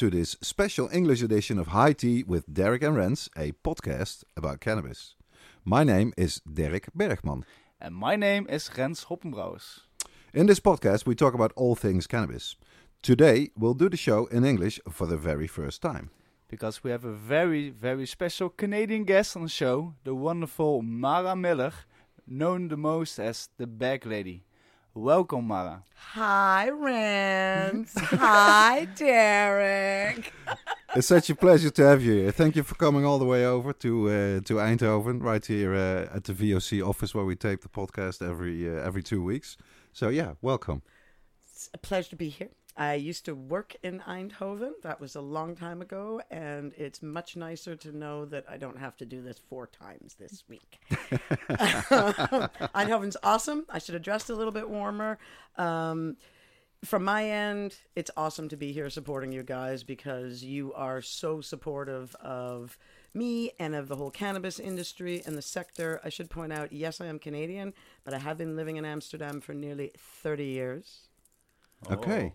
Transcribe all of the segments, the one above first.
to this special English edition of High Tea with Derek and Rens, a podcast about cannabis. My name is Derek Bergman. And my name is Rens Hoppenbrouwers. In this podcast, we talk about all things cannabis. Today, we'll do the show in English for the very first time. Because we have a very, very special Canadian guest on the show, the wonderful Mara Miller, known the most as the Bag Lady. Welcome, Mara. Hi, Rens. Hi, Derek. It's such a pleasure to have you here. Thank you for coming all the way over to uh, to Eindhoven, right here uh, at the VOC office where we tape the podcast every uh, every two weeks. So yeah, welcome. It's a pleasure to be here. I used to work in Eindhoven. That was a long time ago, and it's much nicer to know that I don't have to do this four times this week. Eindhoven's awesome. I should have dressed a little bit warmer. Um, from my end, it's awesome to be here supporting you guys because you are so supportive of me and of the whole cannabis industry and the sector. I should point out, yes, I am Canadian, but I have been living in Amsterdam for nearly 30 years. Okay.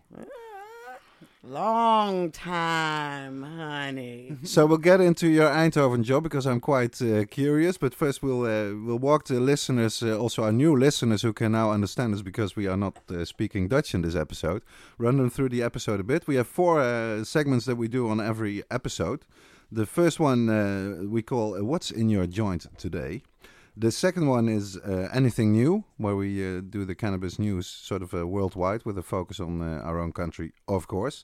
Long time, honey. So we'll get into your Eindhoven job because I'm quite uh, curious. But first, we'll uh, we'll walk the listeners, uh, also our new listeners who can now understand us because we are not uh, speaking Dutch in this episode. Run them through the episode a bit. We have four uh, segments that we do on every episode. The first one uh, we call "What's in Your Joint Today." The second one is uh, anything new, where we uh, do the cannabis news sort of uh, worldwide with a focus on uh, our own country, of course.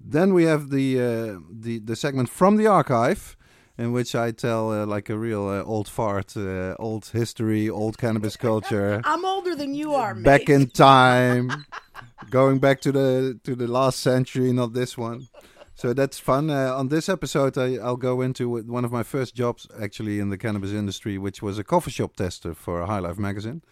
Then we have the uh, the the segment from the archive, in which I tell uh, like a real old fart, old history, old cannabis culture. I'm older than you are, mate. back in time, going back to the to the last century, not this one. So that's fun. Uh, on this episode, I, will go into one of my first jobs actually in the cannabis industry, which was a coffee shop tester for High Life magazine.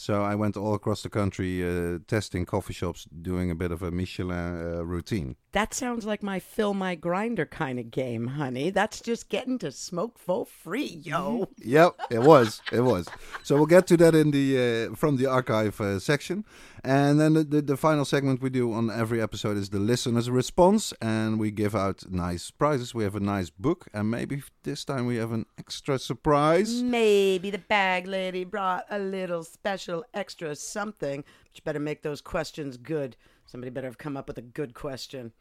So I went all across the country uh, testing coffee shops, doing a bit of a Michelin uh, routine. That sounds like my fill my grinder kind of game, honey. That's just getting to smoke for free, yo. yep, it was. It was. So we'll get to that in the uh, from the archive uh, section, and then the, the, the final segment we do on every episode is the listener's response, and we give out nice prizes. We have a nice book, and maybe this time we have an extra surprise. Maybe the bag lady brought a little special extra something. But you better make those questions good. Somebody better have come up with a good question.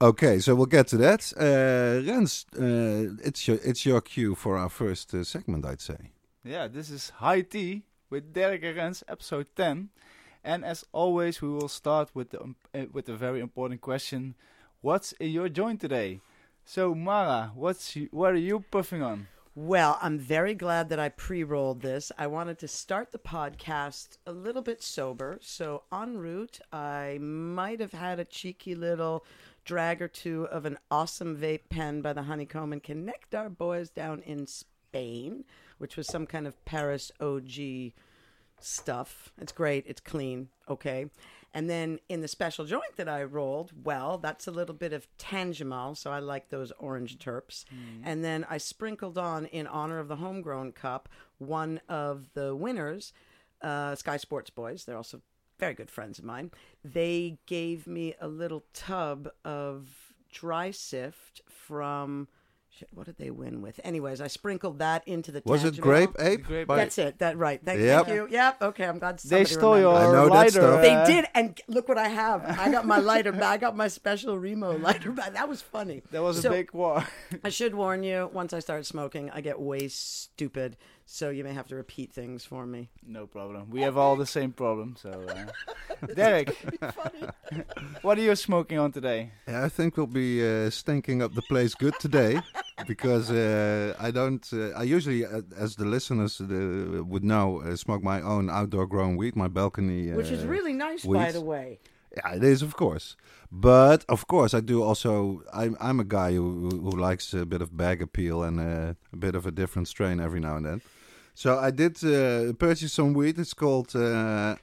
Okay, so we'll get to that. Uh, Rens, uh, it's your it's your cue for our first uh, segment, I'd say. Yeah, this is High Tea with Derek and Rens, episode ten, and as always, we will start with the um, uh, with a very important question: What's in your joint today? So, Mara, what's what are you puffing on? Well, I'm very glad that I pre rolled this. I wanted to start the podcast a little bit sober. So, en route, I might have had a cheeky little drag or two of an awesome vape pen by the Honeycomb and connect our boys down in Spain, which was some kind of Paris OG stuff. It's great, it's clean, okay. And then in the special joint that I rolled, well, that's a little bit of Tangimal, so I like those orange terps. Mm. And then I sprinkled on, in honor of the homegrown cup, one of the winners, uh, Sky Sports Boys. They're also very good friends of mine. They gave me a little tub of dry sift from Shit, what did they win with? Anyways, I sprinkled that into the. Was it grape ape? Grape That's it. That right. Thank, yep. thank you. Yep. Okay. I'm glad they stole remembered. your I know lighter. That stuff. They uh, did, and look what I have. I got my lighter back. I got my special Remo lighter back. That was funny. That was so, a big war. I should warn you. Once I start smoking, I get way stupid. So you may have to repeat things for me. No problem. We have all the same problem. So, uh, Derek, what are you smoking on today? Yeah, I think we'll be uh, stinking up the place good today because uh, I don't. Uh, I usually, uh, as the listeners uh, would know, smoke my own outdoor grown weed, my balcony. Which is really nice, weed. by the way. Yeah, it is, of course. But of course, I do also. I'm I'm a guy who who, who likes a bit of bag appeal and uh, a bit of a different strain every now and then. So I did uh, purchase some weed. It's called uh,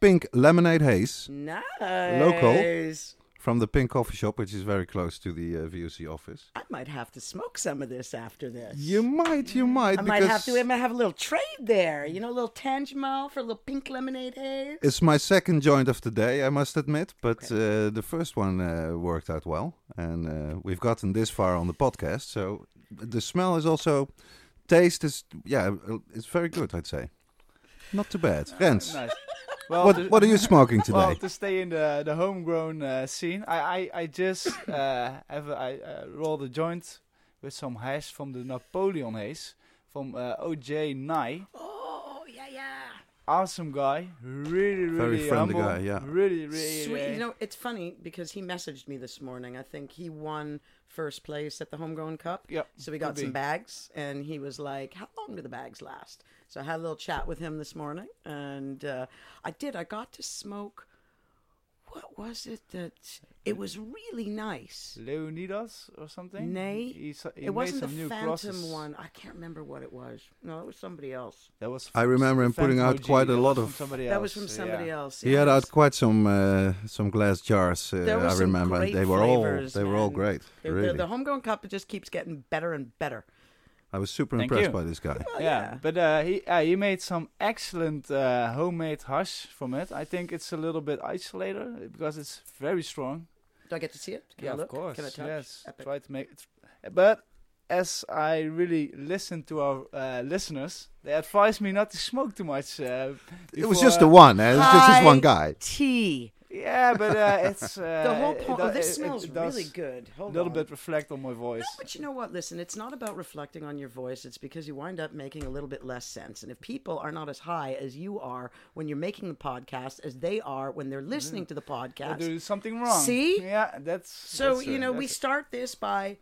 Pink Lemonade Haze Nice. Local. From the Pink Coffee Shop, which is very close to the uh, VOC office. I might have to smoke some of this after this. You might, you might, I might have to. I might have a little trade there. You know, a little Tangimal for a little pink lemonade haze. It's my second joint of the day, I must admit, but uh, the first one uh, worked out well, and uh, we've gotten this far on the podcast. So the smell is also, taste is, yeah, it's very good, I'd say. Not too bad. Rens, Nice. Well, what to- what are you smoking today? Well, to stay in the the homegrown uh, scene, I I, I just uh, have a, I uh, rolled a joint with some hash from the Napoleon haze from uh, OJ Nye. Oh yeah, yeah. Awesome guy, really really Very friendly humble, guy, yeah. really really. Sweet. uh, You know, it's funny because he messaged me this morning. I think he won first place at the Homegrown Cup. yeah. So we got some be. bags, and he was like, "How long do the bags last?" So I had a little chat with him this morning, and uh, I did. I got to smoke. What was it that? It was really nice. Leonidas or something. Nay, he, he it wasn't made the new Phantom crosses. one. I can't remember what it was. No, it was somebody else. That was. I remember him putting out OG, quite a lot of- Somebody else. That was from somebody yeah. else. He had out quite some uh, some glass jars. Uh, There were I some remember, and great they were all flavors, they were all man. great. The, really, the, the Homegrown Cup just keeps getting better and better. I was super Thank impressed you. by this guy. Oh, yeah, but uh, he uh, he made some excellent uh, homemade hash from it. I think it's a little bit isolated because it's very strong. Do I get to see it? Can yeah, I look? of course. Can I touch? Yes, Epic. try to make it. But as I really listen to our uh, listeners, they advise me not to smoke too much. Uh, It was just the one. Eh? It was just this one guy. Tea. Yeah, but uh, it's uh, The whole point. Oh, this it- it smells does really good. A little on. bit reflect on my voice. No, but you know what? Listen, it's not about reflecting on your voice. It's because you wind up making a little bit less sense. And if people are not as high as you are when you're making the podcast as they are when they're listening to the podcast, do something wrong. See? Yeah, that's So, that's, you know, we start this by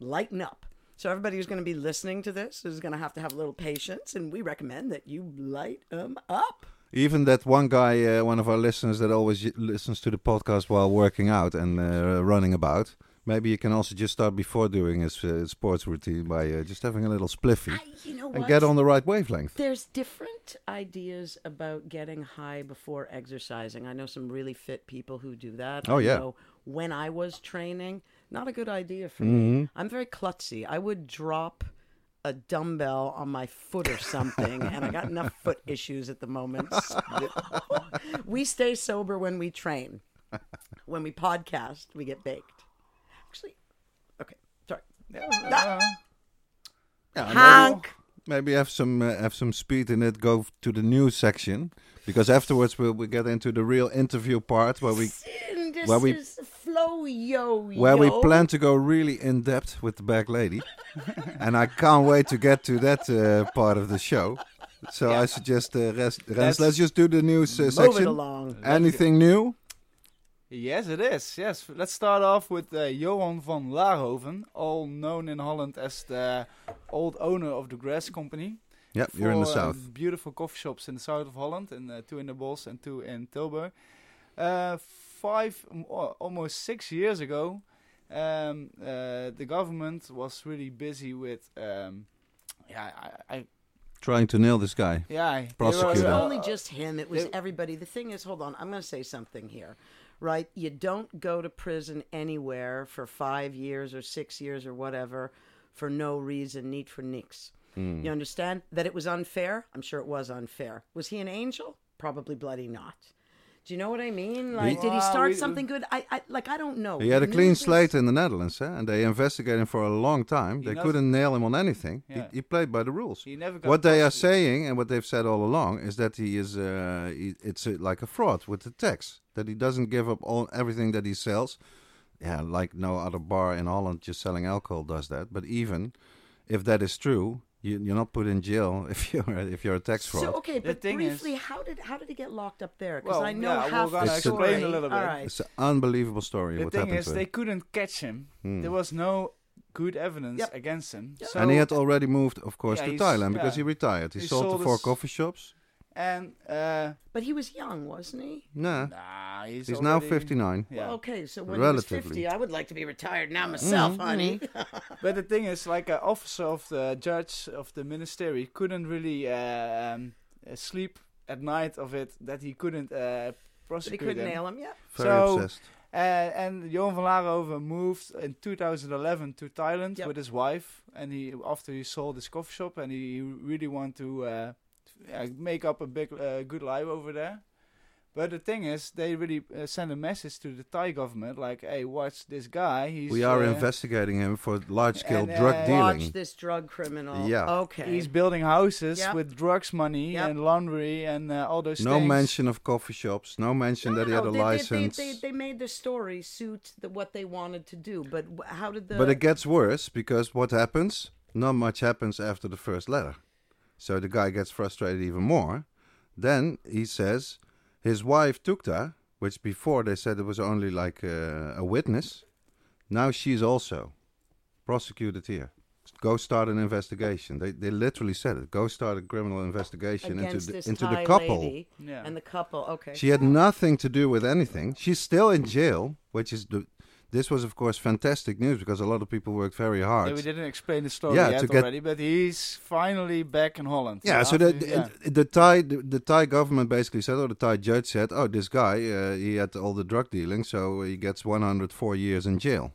lighten up. So, everybody who's going to be listening to this is going to have to have a little patience, and we recommend that you light them up. Even that one guy, uh, one of our listeners that always listens to the podcast while working out and uh, running about. Maybe you can also just start before doing his uh, sports routine by uh, just having a little spliffy I, you know and get on the right wavelength. There's different ideas about getting high before exercising. I know some really fit people who do that. Oh, I yeah. know when I was training, not a good idea for Mm-hmm. me. I'm very klutzy. I would drop a dumbbell on my foot or something, and I got enough foot issues at the moment. we stay sober when we train. When we podcast, we get baked. Actually, okay, sorry. Yeah, uh, Yeah, Honk. maybe have some uh, have some speed in it. Go to the news section because afterwards we'll we get into the real interview part where we Sin, this where we- is flow yo where we plan to go really in depth with the bag lady, and I can't wait to get to that uh, part of the show. So I suggest uh, Rens, Rens, Let's let's just do the news uh, Move it section. along. Anything new? Yes, it is. Yes, let's start off with uh, Johan van Laarhoven, all known in Holland as the old owner of the Grass Company. Yeah, you're in the Four, uh, south. beautiful coffee shops in the south of Holland, and uh, two in the Bosch and two in Tilburg. Uh, five, almost six years ago, um, uh, the government was really busy with, um, yeah, I, I Trying to nail this guy. yeah, they It wasn't uh, only just him, it was they- everybody. The thing is, hold on, I'm going to say something here. Right? You don't go to prison anywhere for five years or six years or whatever for no reason, need for nix. Hmm. You understand? That it was unfair? I'm sure it was unfair. Was he an angel? Probably bloody not. Do you know what I mean? Like, did he Well, start we- something good? I, I like, I don't know. He had a clean news slate in the Netherlands, eh? and they investigated him for a long time. They knows- couldn't nail him on anything. Yeah. He, he played by the rules. he never got What they are prosecuted. saying and what they've said all along is that he is uh, he, it's uh like a fraud with the tax that he doesn't give up all everything that he sells. Yeah, like no other bar in Holland just selling alcohol does that. But even if that is true, you, you're not put in jail if you're if you're a tax fraud. So okay, The but thing is- briefly, how did how did he get locked up there? Because Well, I know yeah, we're half gonna the explain a little bit. All right. It's an unbelievable story The what thing happened is, to they him. couldn't catch him. Hmm. There was no good evidence Yep. against him. Yep. So and he had already moved, of course, Yeah, to Thailand because yeah. he retired. He, He sold, sold the four coffee shops. And uh, But he was young, wasn't he? Nah, nah, he's, he's now already- 59. Yeah. Well, okay, so when Relatively. he was 50, I would like to be retired now myself, honey. But the thing is, like an officer of the judge of the ministry couldn't really uh, um, uh, sleep at night of it that he couldn't uh, but he couldn't him. nail him yet. Very So- obsessed. Uh, and Johan van Laarhoven moved in 2011 to Thailand Yep. with his wife, and he after he sold his coffee shop, and he really want to uh, uh, make up a big uh, good life over there. But the thing is, they really uh, send a message to the Thai government, like, "Hey, watch this guy. He's We are uh, investigating him for large-scale and, uh, drug Watch dealing. Watch this drug criminal. Yeah. Okay. He's building houses Yep. with drugs money Yep. and laundry and uh, all those things. No things. mention of coffee shops. No mention no, that he no, had a they, they- license. They, they, they made the story suit the, what they wanted to do, but how did the? But it gets worse because what happens? Not much happens after the first letter. So the guy gets frustrated even more. Then he says his wife Tukta, which before they said it was only like a, a witness, now she's also prosecuted here. Go start an investigation. They they literally said it. Go start a criminal investigation into the, this into Thai the couple. lady Yeah. and the couple. Okay. She had nothing to do with anything. She's still in jail, which is the. This was, of course, fantastic news because a lot of people worked very hard. Yeah, we didn't explain the story Yeah, yet to get- already, but he's finally back in Holland. Yeah, so the, yeah. the the Thai the, the Thai government basically said, or the Thai judge said, oh, this guy uh, he had all the drug dealing, so he gets 104 years in jail.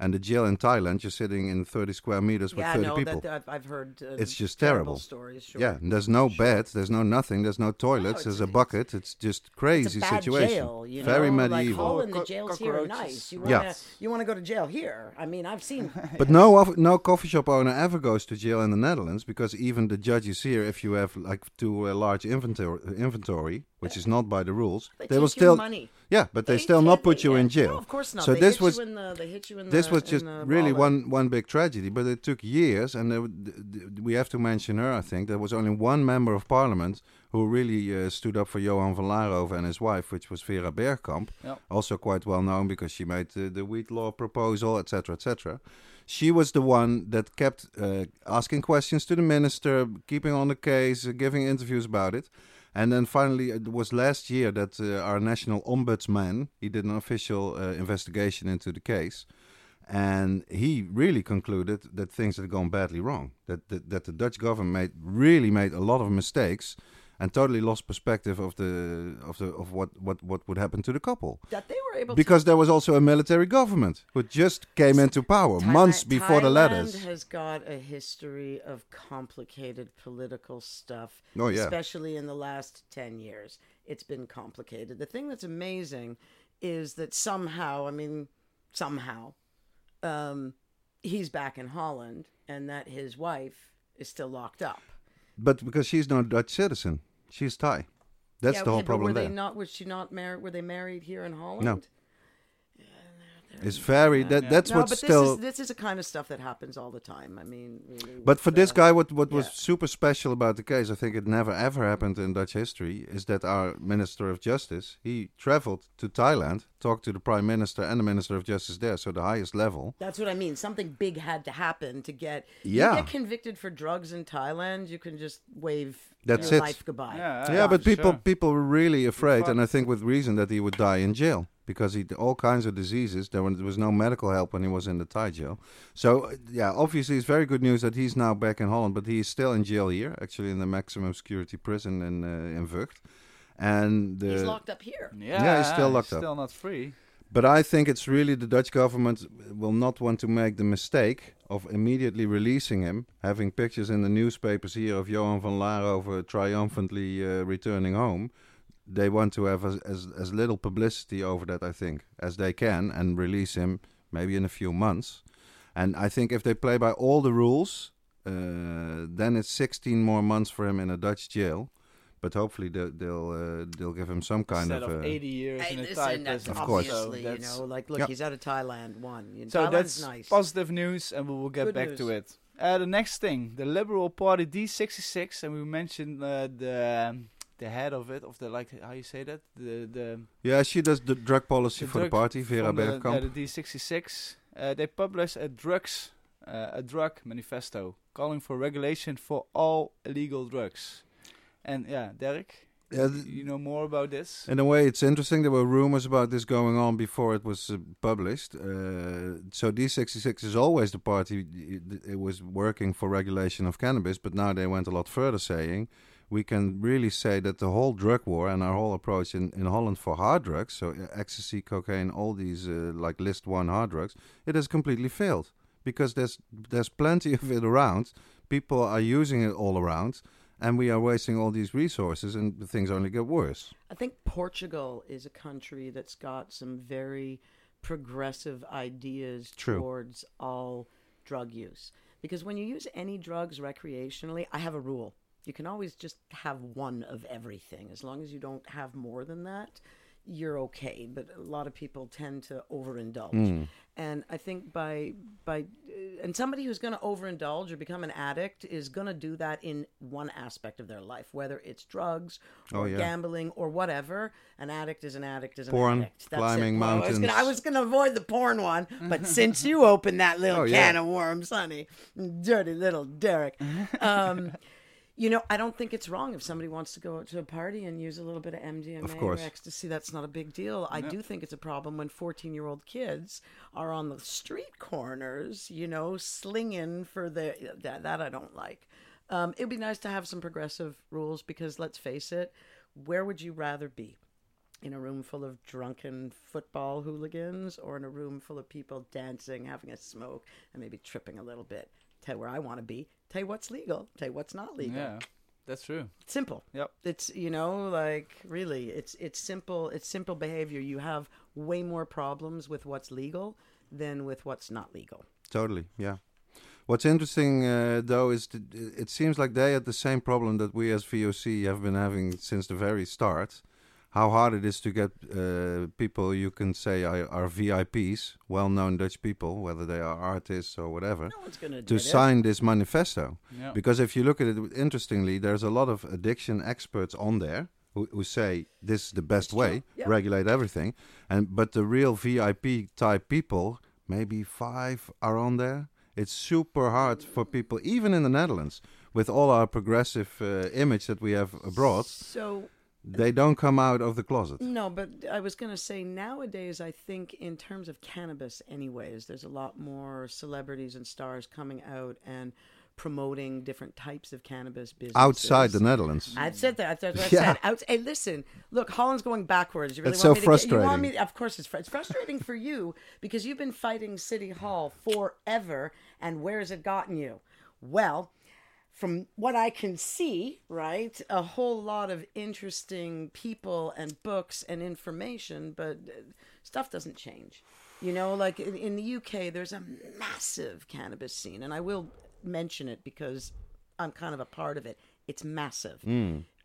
And the jail in Thailand, you're sitting in 30 square meters with yeah, 30 no, people. that I've, I've heard. Uh, It's just terrible terrible. stories. Sure. Yeah, and there's no bed, there's no nothing, there's no toilets, it's there's a- a bucket. It's just It's crazy a bad situation. jail, you know. Very Like medieval. Holland, the Co- jails here are cockroaches. nice. You Yeah. wanna, you want to go to jail here? I mean, I've seen. But no, no coffee shop owner ever goes to jail in the Netherlands because even the judges here, if you have like too a large inventory, inventory, which is not by the rules, They, they, take will your still, money. Yeah, but they, They still can't- put you yeah. in jail. No, of course not. So they this hit was you in the, they hit you in this the, was in just the really one one big tragedy, but it took years, and there, th- th- we have to mention her. I think there was only one member of parliament who really uh, stood up for Johan van Laarhoven and his wife, which was Vera Bergkamp, Yeah. also quite well known because she made uh, the wheat law proposal, etc., etc. She was the one that kept uh, asking questions to the minister, keeping on the case, uh, giving interviews about it. And then finally, it was last year that uh, our national ombudsman he did an official uh, investigation into the case, and he really concluded that things had gone badly wrong. That that, that the Dutch government made really made a lot of mistakes, and totally lost perspective of the of the of what what what would happen to the couple. that they were able Because there was also a military government who just came into power months Thailand- before the Thailand letters. has got a history of complicated political stuff. Oh yeah, especially in the last 10 years. It's been complicated. The thing that's amazing is that somehow, I mean, somehow, um, he's back in Holland and that his wife is still locked up. but because she's not a Dutch citizen, she's Thai. That's Yeah, the whole but problem were there. they not? Was she not married? Were they married here in Holland? No. It's very that yeah. that's no, what's but still. this is this is the kind of stuff that happens all the time. I mean, really. But with, for this uh, guy, what what was super special about the case, I think it never ever happened in Dutch history, is that our Minister of Justice he traveled to Thailand, talked to the Prime Minister and the Minister of Justice there, so the highest level. That's what I mean. Something big had to happen to get. Yeah. You get convicted for drugs in Thailand, you can just wave That's your it. life goodbye. Yeah, yeah, but sure. people people were really afraid, and I think with reason that he would die in jail because he all kinds of diseases. There, was no medical help when he was in the Thai jail. So uh, yeah, obviously it's very good news that he's now back in Holland, but he is still in jail here, actually in the maximum security prison in uh, in Vught. And He's uh, locked up here. Yeah, Yeah, he's still locked up. Still not free. But I think it's really the Dutch government will not want to make the mistake of immediately releasing him, having pictures in the newspapers here of Johan van Laarhoven triumphantly uh, returning home. They want to have as, as as little publicity over that, I think, as they can, and release him maybe in a few months. And I think if they play by all the rules, uh, then it's 16 more months for him in a Dutch jail. But hopefully they'll they'll, uh, they'll give him some kind Instead of. of, uh, 80 years Hey, in a Thai that's prison. Of course. obviously, So you know, like, look, Yep. he's out of Thailand, one. You know, So Thailand's that's nice. positive news, and we will get Good back news. to it. Uh, the next thing, the Liberal Party D66, and we mentioned uh, the um, the head of it, of the like, how you say that, the the yeah, she does the drug policy The for the party, Vera the, Bergkamp. uh, the D66. Uh, they published a drugs uh, a drug manifesto calling for regulation for all illegal drugs. And yeah, Derek, Yeah, y- you know more about this? In a way, it's interesting. There were rumors about this going on before it was uh, published. Uh, so D66 is always the party. It, it was working for regulation of cannabis, but now they went a lot further, saying we can really say that the whole drug war and our whole approach in, in Holland for hard drugs, so ecstasy, cocaine, all these uh, like list one hard drugs, it has completely failed because there's there's plenty of it around. People are using it all around, and we are wasting all these resources, and things only get worse. I think Portugal is a country that's got some very progressive ideas True. towards all drug use. Because when you use any drugs recreationally, I have a rule. You can always just have one of everything. As long as you don't have more than that, you're okay. But a lot of people tend to overindulge. And I think by by and somebody who's going to overindulge or become an addict is going to do that in one aspect of their life, whether it's drugs or Oh, yeah. gambling or whatever. An addict is an addict is an Porn, addict. That's climbing it. Well, I was gonna- I mountains. was going to avoid the porn one, but since you opened that little Oh, yeah. can of worms, honey, dirty little Derek. Um, you know, I don't think it's wrong if somebody wants to go out to a party and use a little bit of MDMA Of or ecstasy. That's not a big deal. I do think it's a problem when 14 year old kids are on the street corners, you know, slinging for the. That, that I don't like. Um, it would be nice to have some progressive rules because let's face it, where would you rather be? In a room full of drunken football hooligans or in a room full of people dancing, having a smoke, and maybe tripping a little bit? Tell you where I want to be. Tell you what's legal. Tell you what's not legal. Yeah, that's true. Simple. Yep. It's you know like really it's it's simple it's simple behavior. You have way more problems with what's legal than with what's not legal. Totally, yeah. What's interesting, uh, though, is that it seems like they had the same problem that we as VOC have been having since the very start. How hard it is to get uh, people you can say are, are VIPs, well-known Dutch people, whether they are artists or whatever, No one's gonna to do sign this manifesto. Yeah. Because if you look at it interestingly, there's a lot of addiction experts on there who, who say this is the best It's way, yeah. regulate everything. And but the real VIP type people, maybe five are on there. It's super hard for people, even in the Netherlands, with all our progressive uh, image that we have abroad. So They don't come out of the closet. No, but I was going to say nowadays, I think in terms of cannabis, anyways, there's a lot more celebrities and stars coming out and promoting different types of cannabis businesses Outside the Netherlands. I said that. That's what I Yeah. said. Out, hey, listen. Look, Holland's going backwards. You really It's want so me to get- you want frustrating. me? Of course, it's fr- it's frustrating for you because you've been fighting City Hall forever, and where has it gotten you? Well, from what I can see, right, a whole lot of interesting people and books and information, but uh, stuff doesn't change. You know, like in, in the UK, there's a massive cannabis scene, and I will mention it because I'm kind of a part of it. It's massive.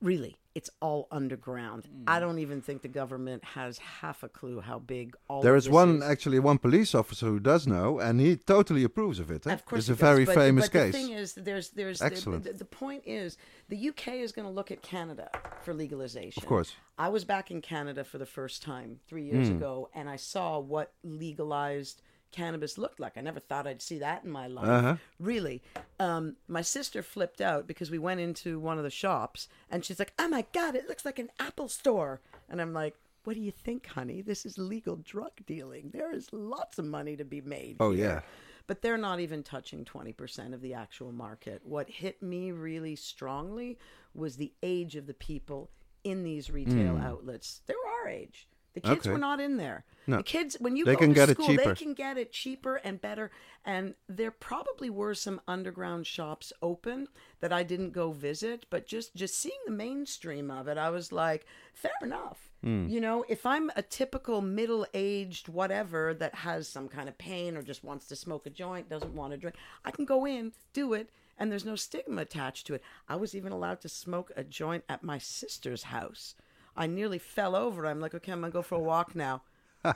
Really, it's all underground. I don't even think the government has half a clue how big all There of is this one is. actually one police officer who does know, and he totally approves of it. eh? Of course, it's a does, very but, famous but case. The thing is, there's, there's Excellent. The, the, point is, the UK is going to look at Canada for legalization. Of course. I was back in Canada for the first time three years Hmm. ago, and I saw what legalized cannabis looked like. I never thought I'd see that in my life. Uh-huh. Really, um, my sister flipped out because we went into one of the shops, and she's like, "Oh my god, it looks like an Apple store," and I'm like. What do you think, honey? This is legal drug dealing. There is lots of money to be made. Oh, here yeah. but they're not even touching 20% of the actual market. What hit me really strongly was the age of the people in these retail outlets. They're our age. The kids. Okay. were not in there. No. The kids, when you They go can to get school, they can get it cheaper and better. And there probably were some underground shops open that I didn't go visit, but just just seeing the mainstream of it, I was like, fair enough. Hmm. You know, if I'm a typical middle-aged whatever that has some kind of pain or just wants to smoke a joint, doesn't want to drink, I can go in, do it, and there's no stigma attached to it. I was even allowed to smoke a joint at my sister's house. I nearly fell over. I'm like, okay, I'm gonna go for a walk now.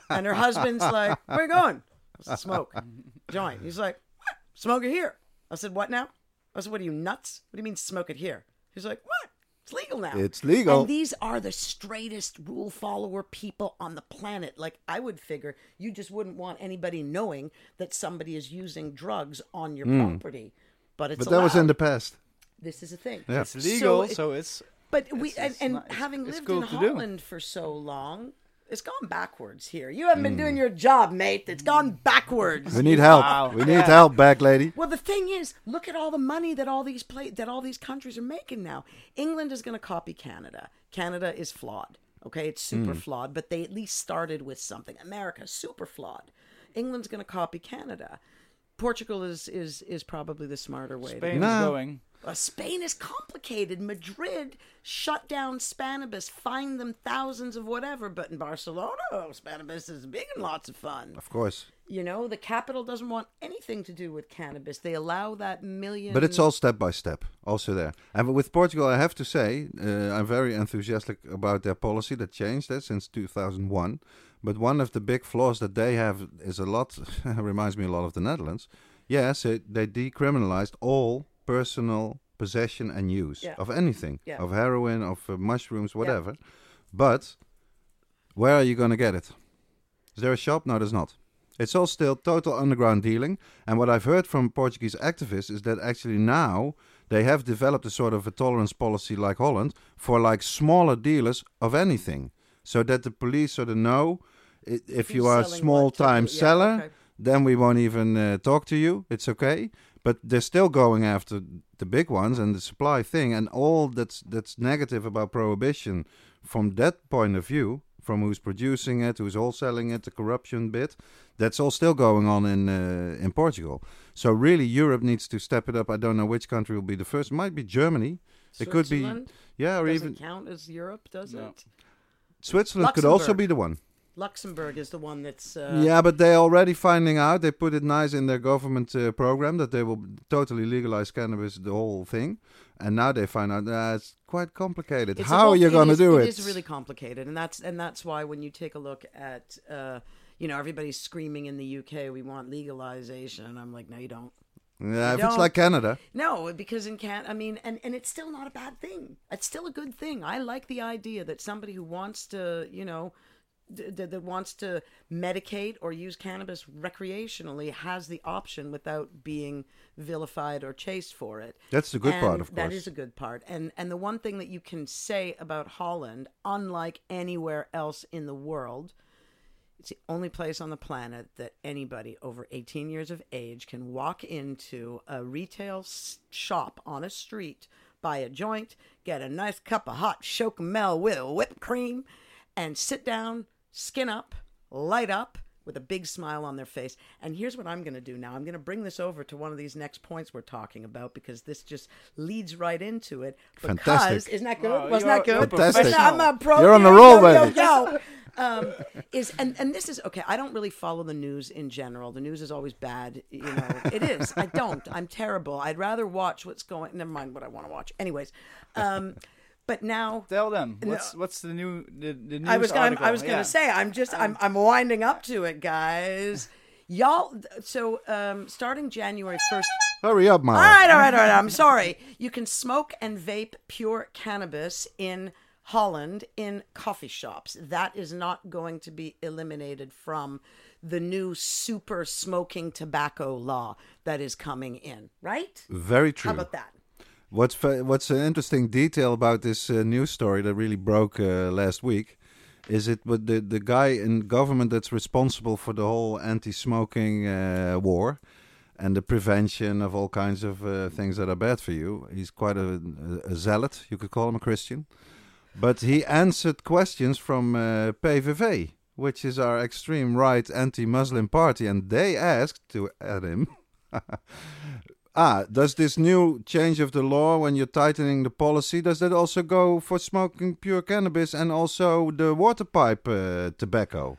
And her husband's like, Where you going? I said, Smoke. Joint. He's like, What? Smoke it here. I said, What now? I said, What are you nuts? What do you mean smoke it here? He's like, What? It's legal now. It's legal. And these are the straightest rule follower people on the planet. Like I would figure you just wouldn't want anybody knowing that somebody is using drugs on your hmm. property. But it's but that was in the past. this is a thing. Yeah. It's legal, it- so, it's But we and, and not- having it's lived cool in to do. Holland for so long, it's gone backwards here. You haven't been hmm. doing your job, mate. It's gone backwards. We need help. Wow. We need Yeah. help, bag lady. Well, the thing is, look at all the money that all these play that all these countries are making now. England is going to copy Canada. Canada is flawed. Okay, it's super hmm. flawed, but they at least started with something. America super flawed. England's going to copy Canada. Portugal is is is probably the smarter way. to Spain No. going. Uh, Spain is complicated. Madrid shut down Spannabis, fined them thousands of whatever. But in Barcelona, oh, Spannabis is big and lots of fun. Of course. You know, the capital doesn't want anything to do with cannabis. They allow that million. But it's all step by step, also there. And with Portugal, I have to say, uh, I'm very enthusiastic about their policy that changed that since 2001. But one of the big flaws that they have is a lot, reminds me a lot of the Netherlands. Yes, it, they decriminalized all personal possession and use Yeah. of anything, Yeah. of heroin, of uh, mushrooms, whatever. But where are you going to get it? Is there a shop? No, there's not. It's all still total underground dealing. And what I've heard from Portuguese activists is that actually now they have developed a sort of a tolerance policy like Holland for like smaller dealers of anything. So that the police sort of know if you Who's are a small time. Yeah, seller, okay. then we won't even uh, talk to you. It's okay. But they're still going after the big ones and the supply thing and all that's that's negative about prohibition from that point of view, from who's producing it, who's wholesaling it, the corruption bit, that's all still going on in uh, in Portugal. So really, Europe needs to step it up. I don't know which country will be the first. it Might be Germany. It could be, Switzerland yeah, or doesn't even count as Europe, does No. it? Switzerland could also be the one. Luxembourg is the one that's. Uh, yeah, but they're already finding out. They put it nice in their government uh, program that they will totally legalize cannabis, the whole thing. And now they find out that it's quite complicated. It's How whole- are you going to do it? It is really complicated, and that's and that's why when you take a look at, uh, you know, everybody's screaming in the UK, we want legalization, and I'm like, no, you don't. yeah, if it's like Canada. No, because in can I mean, and and it's still not a bad thing. It's still a good thing. I like the idea that somebody who wants to, you know. D- d- That wants to medicate or use cannabis recreationally has the option without being vilified or chased for it. That's the good part, of course. That is a good part. And and the one thing that you can say about Holland, unlike anywhere else in the world, it's the only place on the planet that anybody over 18 years of age can walk into a retail shop on a street, buy a joint, get a nice cup of hot chocomel with whipped cream, and sit down, skin up, light up with a big smile on their face. And here's what I'm going to do now. I'm going to bring this over to one of these next points we're talking about because this just leads right into it. Because Fantastic. isn't that good? Wow, Wasn't that good? you're Fantastic. I'm a pro. You're on a yo, roll, yo, yo, yo. Um, is and and this is okay. I don't really follow the news in general. The news is always bad. You know, it is. I don't. I'm terrible. I'd rather watch what's going. Never mind what I want to watch. Anyways, um, but now Tell them what's what's the new the, the news I was gonna, article? I was going to say I'm just I'm I'm winding up to it, guys. Y'all. So um, starting January first. Hurry up, Mara. All right, all right, all right. I'm sorry. You can smoke and vape pure cannabis in Holland in coffee shops. That is not going to be eliminated from the new super smoking tobacco law that is coming in, right? Very true. How about that? What's what's an interesting detail about this uh, news story that really broke uh, last week is it with the the guy in government that's responsible for the whole anti-smoking uh, war and the prevention of all kinds of uh, things that are bad for you. He's quite a, a, a zealot, you could call him a Christian, but he answered questions from uh, PVV, which is our extreme right anti-Muslim party, and they asked to at him. Ah, does this new change of the law when you're tightening the policy, does that also go for smoking pure cannabis and also the water pipe uh, tobacco?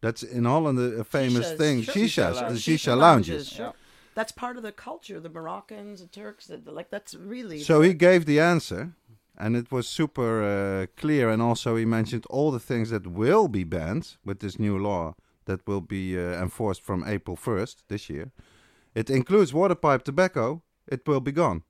That's in Holland a, famous Shishas, thing. Shishas, Shisha the lounge. shisha lounges. Sure. Yeah. That's part of the culture. The Moroccans, the Turks, the- like that's really. So he gave the answer, and it was super uh, clear. And also, he mentioned all the things that will be banned with this new law that will be uh, enforced from April 1st this year. It includes water pipe tobacco. It will be gone.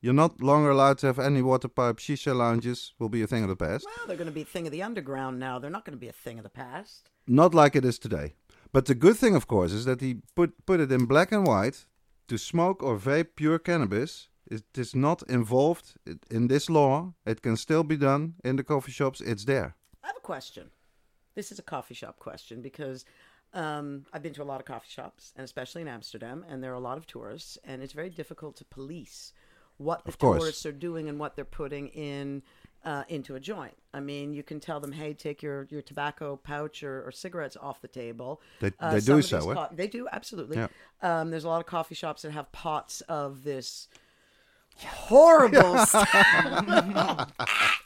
You're not longer allowed to have any water pipe shisha lounges. Will be a thing of the past. well, they're going to be a thing of the underground now. They're not going to be a thing of the past. Not like it is today. But the good thing, of course, is that he put put it in black and white. To smoke or vape pure cannabis it is not involved in this law. It can still be done in the coffee shops. It's there. I have a question. This is a coffee shop question because um, I've been to a lot of coffee shops, and especially in Amsterdam, and there are a lot of tourists, and it's very difficult to police what the tourists are doing and what they're putting in uh, into a joint. I mean, you can tell them, "Hey, take your, your tobacco pouch or, or cigarettes off the table." They- Uh, they do so, co- they do absolutely. Yeah. Um, there's a lot of coffee shops that have pots of this horrible stuff.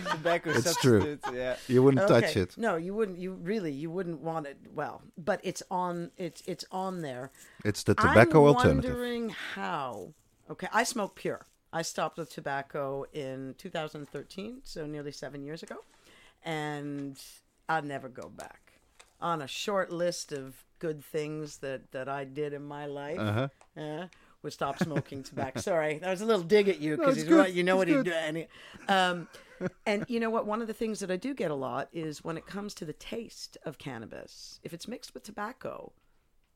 Tobacco It's true. Yeah. You wouldn't touch it. No, you wouldn't. You really, you wouldn't want it. Well, but it's on. It's it's on there. It's the tobacco I'm alternative. wondering how. Okay, I smoke pure. I stopped with tobacco in 2013, so nearly seven years ago, and I'll never go back. On a short list of good things that that I did in my life, Uh-huh. uh, was stop smoking tobacco. Sorry, that was a little dig at you because it's he's right. You know what It's he he- um, and you know what? One of the things that I do get a lot is when it comes to the taste of cannabis, if it's mixed with tobacco,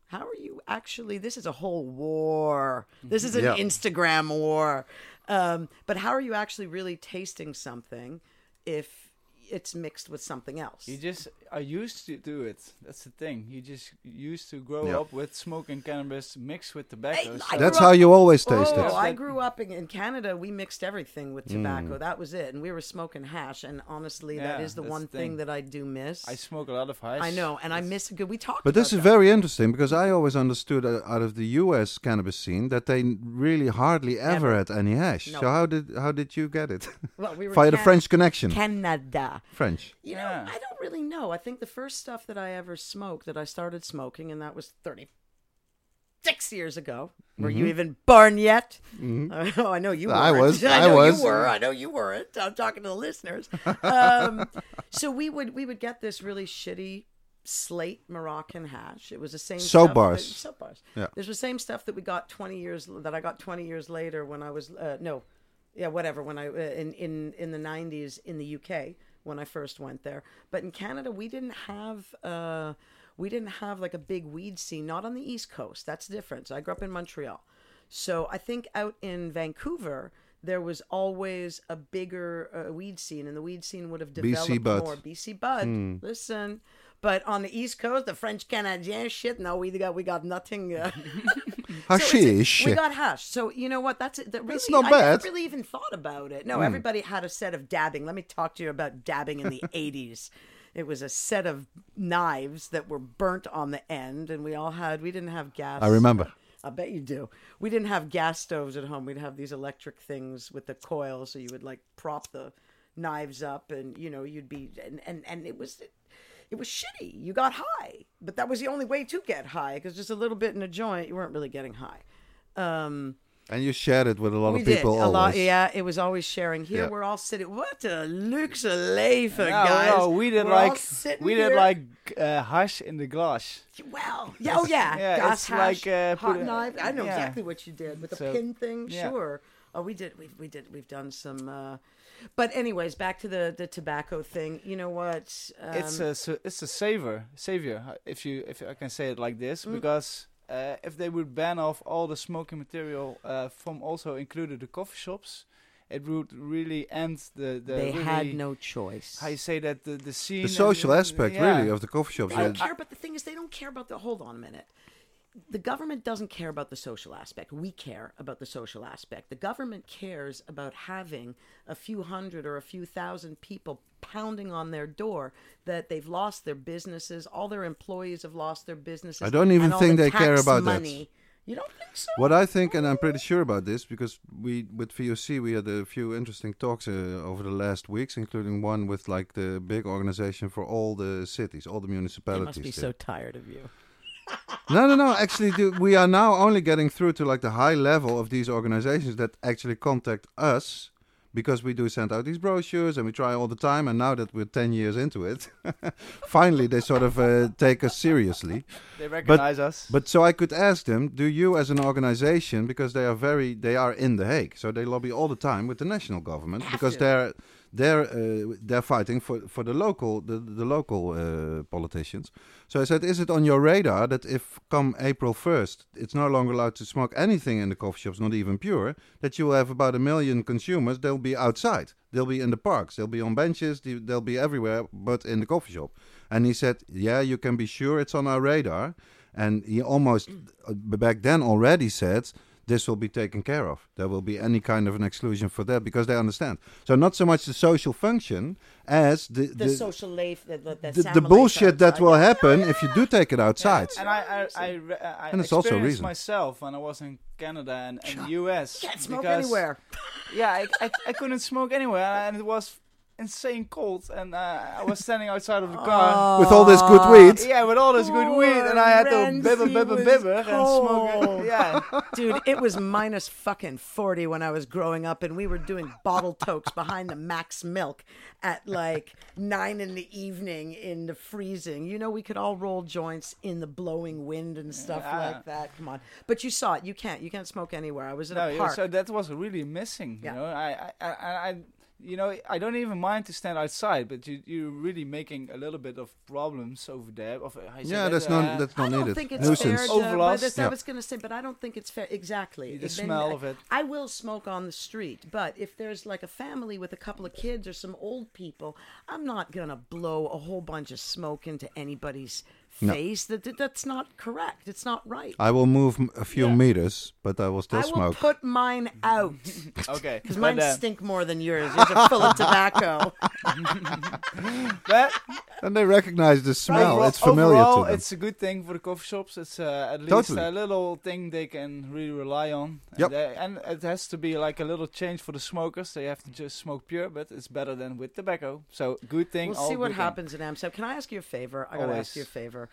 how are you actually? This is a whole war. This is an Yeah. Instagram war. Um, but how are you actually really tasting something if it's mixed with something else? You just are used to do it. That's the thing. You just used to grow Yeah. up with smoking cannabis mixed with tobacco. Hey, so I That's grew how you always taste Oh, it. I grew up in, in Canada. We mixed everything with tobacco. Mm. That was it, and we were smoking hash. And honestly, that Yeah, is the one the thing thing. that I do miss. I smoke a lot of hash. I know, and I miss good. We talked. But this about is that. very interesting because I always understood uh, out of the U.S. cannabis scene that they really hardly ever Never. had any hash. No. So how did how did you get it? well, we were Via the French connection. Canada. French. You know, Yeah. I don't really know. I think the first stuff that I ever smoked that I started smoking, and that was 36 years ago. Were you even born yet? oh, I know you were. Mm-hmm. I was, I I know was. you were. I know you weren't. I'm talking to the listeners. Um, so we would we would get this really shitty slate Moroccan hash. It was the same Soap stuff bars. That, soap bars. Yeah. There's the same stuff that we got 20 years that I got 20 years later when I was uh, no, yeah, whatever. When I uh, in in in the 90s in the UK when I first went there, but in Canada we didn't have. Uh, we didn't have like a big weed scene, not on the East Coast. That's different. So I grew up in Montreal. So I think out in Vancouver, there was always a bigger uh, weed scene, and the weed scene would have developed Bud. more. BC Bud, listen. But on the East Coast, the French Canadian shit, no, we got we got nothing. Uh, so Hashish. we got hash. So you know what? That's that really, That's not I bad. Hmm. never really even thought about it. No, everybody had a set of dabbing. Let me talk to you about dabbing in the '80s. It was a set of knives that were burnt on the end, and we all had. We didn't have gas. I remember. I bet you do. We didn't have gas stoves at home. We'd have these electric things with the coil, so you would like prop the knives up, and you know you'd be and and, and it was. It was shitty. You got high, but that was the only way to get high because just a little bit in a joint, you weren't really getting high. Um, And you shared it with a lot we of people did a always. lot. Yeah, it was always sharing. Here Yeah. we're all sitting. What a luxe leven, No, guys! no, we did We're like we did here. like uh, hash in the glass. Well, yeah, oh yeah, yeah, gas it's hash, like, uh, hot knife. I know yeah. exactly what you did with the So, pin thing. yeah. Sure. Oh, we did. We we did. We've done some. Uh, but anyways, back to the the tobacco thing. You know what? Um, it's a s- it's a savior savior uh, if you if I can say it like this Mm. because uh, if they would ban off all the smoking material uh, from also included the coffee shops, it would really end the the they really, had no choice. how you say that the the scene The and social aspect, yeah. really, of the coffee shops. They don't care, but the thing is, they don't care about the. Hold on a minute. The government doesn't care about the social aspect. We care about the social aspect. The government cares about having a few hundred or a few thousand people pounding on their door that they've lost their businesses. All their employees have lost their businesses. I don't even think the they care tax about that. You don't think so? What I think, and I'm pretty sure about this, because we with VOC we had a few interesting talks uh, over the last weeks, including one with like the big organization for all the cities, all the municipalities. They municipalities. must be there. so tired of you. No, no, no. Actually, do, we are now only getting through to like the high level of these organizations that actually contact us because we do send out these brochures and we try all the time. And now that we're 10 years into it, finally they sort of uh, take us seriously. they recognize us But so I could ask them, do you as an organization, because they are very, they are in The Hague, so they lobby all the time with the national government because they're they're uh, they're fighting for for the local the the local uh, politicians. So I said, is it on your radar that if come April first, it's no longer allowed to smoke anything in the coffee shops, not even pure, that you will have about a million consumers. They'll be outside. They'll be in the parks. They'll be on benches. they- They'll be everywhere, but in the coffee shop. And he said, yeah, you can be sure it's on our radar. And he almost uh, back then already said this will be taken care of. There will be any kind of an exclusion for that because they understand. So not so much the social function as the The, the, social life, the, the, the, the, the life bullshit that will happen if you do take it outside. And I, I, I, re- I And it's also a experienced reason. myself when I was in Canada and, and the US. Can't smoke because- anywhere. Yeah, I, I, I couldn't smoke anywhere, and it was insane cold, and uh, I was standing outside of the car. With all this good weed. Yeah, with all this good weed, and I had to Poor bibber, Renzi bibber, was bibber, and smoke cold. it. Yeah, Dude, it was minus fucking 40 when I was growing up, and we were doing bottle tokes behind the Mac's Milk at like nine in the evening in the freezing. You know, we could all roll joints in the blowing wind and stuff Yeah. like that. Come on. But you saw it. You can't. You can't smoke anywhere. I was in no, a yeah, park. so that was really missing. Yeah. Know, I, I, I, I, you know, I don't even mind to stand outside, but you, you're really making a little bit of problems over there. Of, how you say Yeah, that, that's uh, not that's not I don't needed. think it's Nuisance. fair. To, but Overlast. that's, Yeah. I was going to say, but I don't think it's fair. Exactly. The Then smell I- of it. I will smoke on the street, but if there's like a family with a couple of kids or some old people, I'm not going to blow a whole bunch of smoke into anybody's No. face. That, that that's not correct. It's not right. I will move a few Yeah. meters, but I will still I will smoke. put mine out Okay, because mine uh, stink more than yours. Yours are full of tobacco. but and they recognize the smell. overall, it's familiar overall, to them. it's a good thing for the coffee shops. It's uh, at least Totally. a little thing they can really rely on. And, Yep. they- and it has to be like a little change for the smokers. They have to just smoke pure, but it's better than with tobacco. So good thing. We'll all see what good thing. happens in Amsterdam. Can I ask you a favor? I gotta Always. ask you a favor.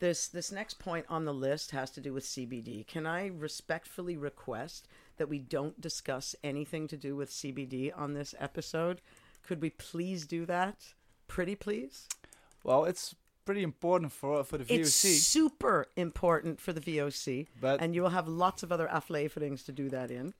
This this next point on the list has to do with CBD. Can I respectfully request that we don't discuss anything to do with CBD on this episode? Could we please do that? Pretty please. Well, it's pretty important for for the VOC. It's super important for the VOC, But- and you will have lots of other afleverings to do that in.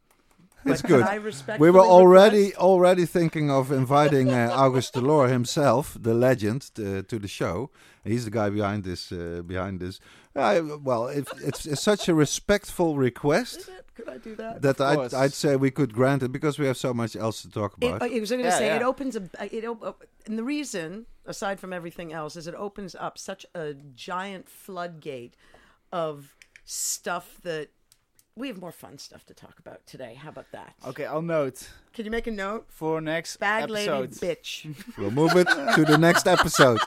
It's good. I We were already request- already thinking of inviting uh, August de Loor himself, the legend, uh, to the show. He's the guy behind this. Uh, behind this. Uh, well, it, it's, it's such a respectful request Could I do that? that I'd. I'd say we could grant it because we have so much else to talk It, about. I was going to Yeah, say it opens a it op- op- and the reason aside from everything else is it opens up such a giant floodgate of stuff that we have more fun stuff to talk about today. How about that? Okay, I'll note Can you make a note? for next Bag episode. lady bitch. we'll move it to the next episode.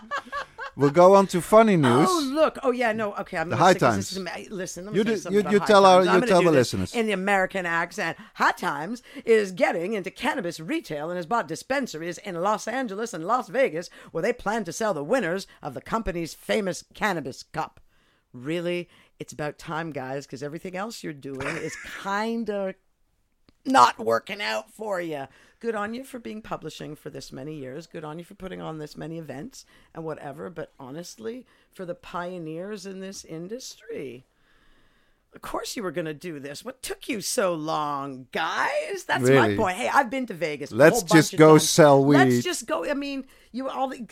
We'll go on to funny news. Oh look! Oh yeah, no. Okay, I'm The High Times. This is, listen, let me You say do- something you- about you High tell our- Times. I'm you tell the listeners. in the American accent. High Times is getting into cannabis retail and has bought dispensaries in Los Angeles and Las Vegas, where they plan to sell the winners of the company's famous cannabis cup. Really, it's about time, guys, because everything else you're doing is kind of not working out for you. Good on you for being publishing for this many years. Good on you for putting on this many events and whatever. But honestly, for the pioneers in this industry, of course you were going to do this. What took you so long, guys? That's Really? my point. Hey, I've been to Vegas. Let's just go times. sell weed. Let's just go. I mean, you all. The,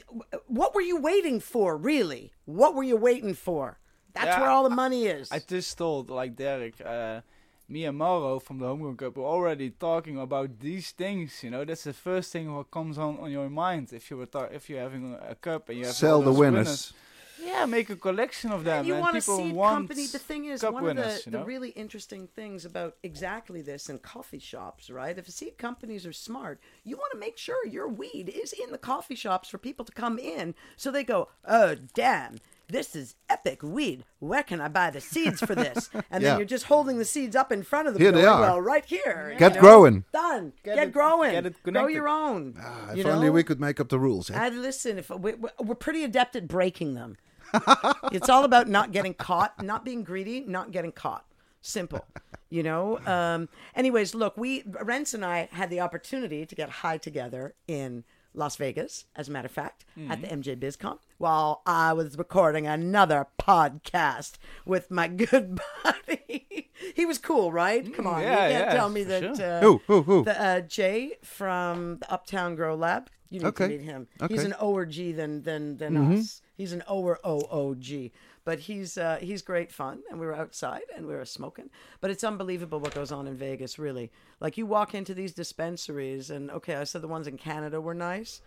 what were you waiting for? Really? What were you waiting for? That's Yeah, where all the money is. I just told like Derek, uh, me and Mauro from the Homegrown Cup were already talking about these things. You know, that's the first thing what comes on on your mind if you were ta- if you're having a cup and you have Sell all the those winners. Yeah, make a collection of them. And you and want to people seed want company. The thing is, one winners, of the, you the really interesting things about exactly this in coffee shops, right? If seed companies are smart, you want to make sure your weed is in the coffee shops for people to come in so they go, oh, damn. This is epic weed. Where can I buy the seeds for this? And Yeah. then you're just holding the seeds up in front of the Here they are. Well, right here. Get you know? growing. Done. Get, Get it- growing. get it Grow your own. Ah, if you only we could make up the rules. eh? I listen. If we, we- we're pretty adept at breaking them, it's all about not getting caught, not being greedy, not getting caught. Simple, you know. Um, anyways, look, we Rens and I had the opportunity to get high together in Las Vegas, as a matter of fact, at the Mm-hmm. MJ BizCon, while I was recording another podcast with my good buddy. he was cool, right? Come on, Mm, yeah, you can't yeah, tell me that. sure. Uh, Who? Who? Who? the uh, Jay from the Uptown Grow Lab. You need Okay. to meet him. Okay. He's an O G than than than us. He's an O or O O G. But he's uh, he's great fun, and we were outside and we were smoking. But it's unbelievable what goes on in Vegas. Really, like you walk into these dispensaries, and okay, I said the ones in Canada were nice.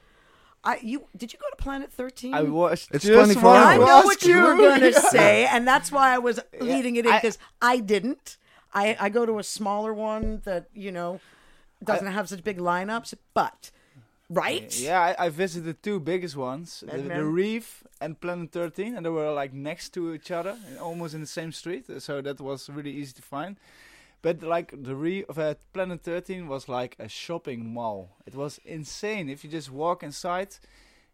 I you did you go to Planet Thirteen? I was It's 24 I hours. know what you were going to say, and that's why I was leading it in because I, didn't. I, I go to a smaller one that you know doesn't have such big lineups, but right? Yeah, I, I visited the two biggest ones, the, the Reef and Planet 13, and they were like next to each other, almost in the same street. So that was really easy to find. But like the Reef uh, Planet 13 was like a shopping mall. It was insane. If you just walk inside,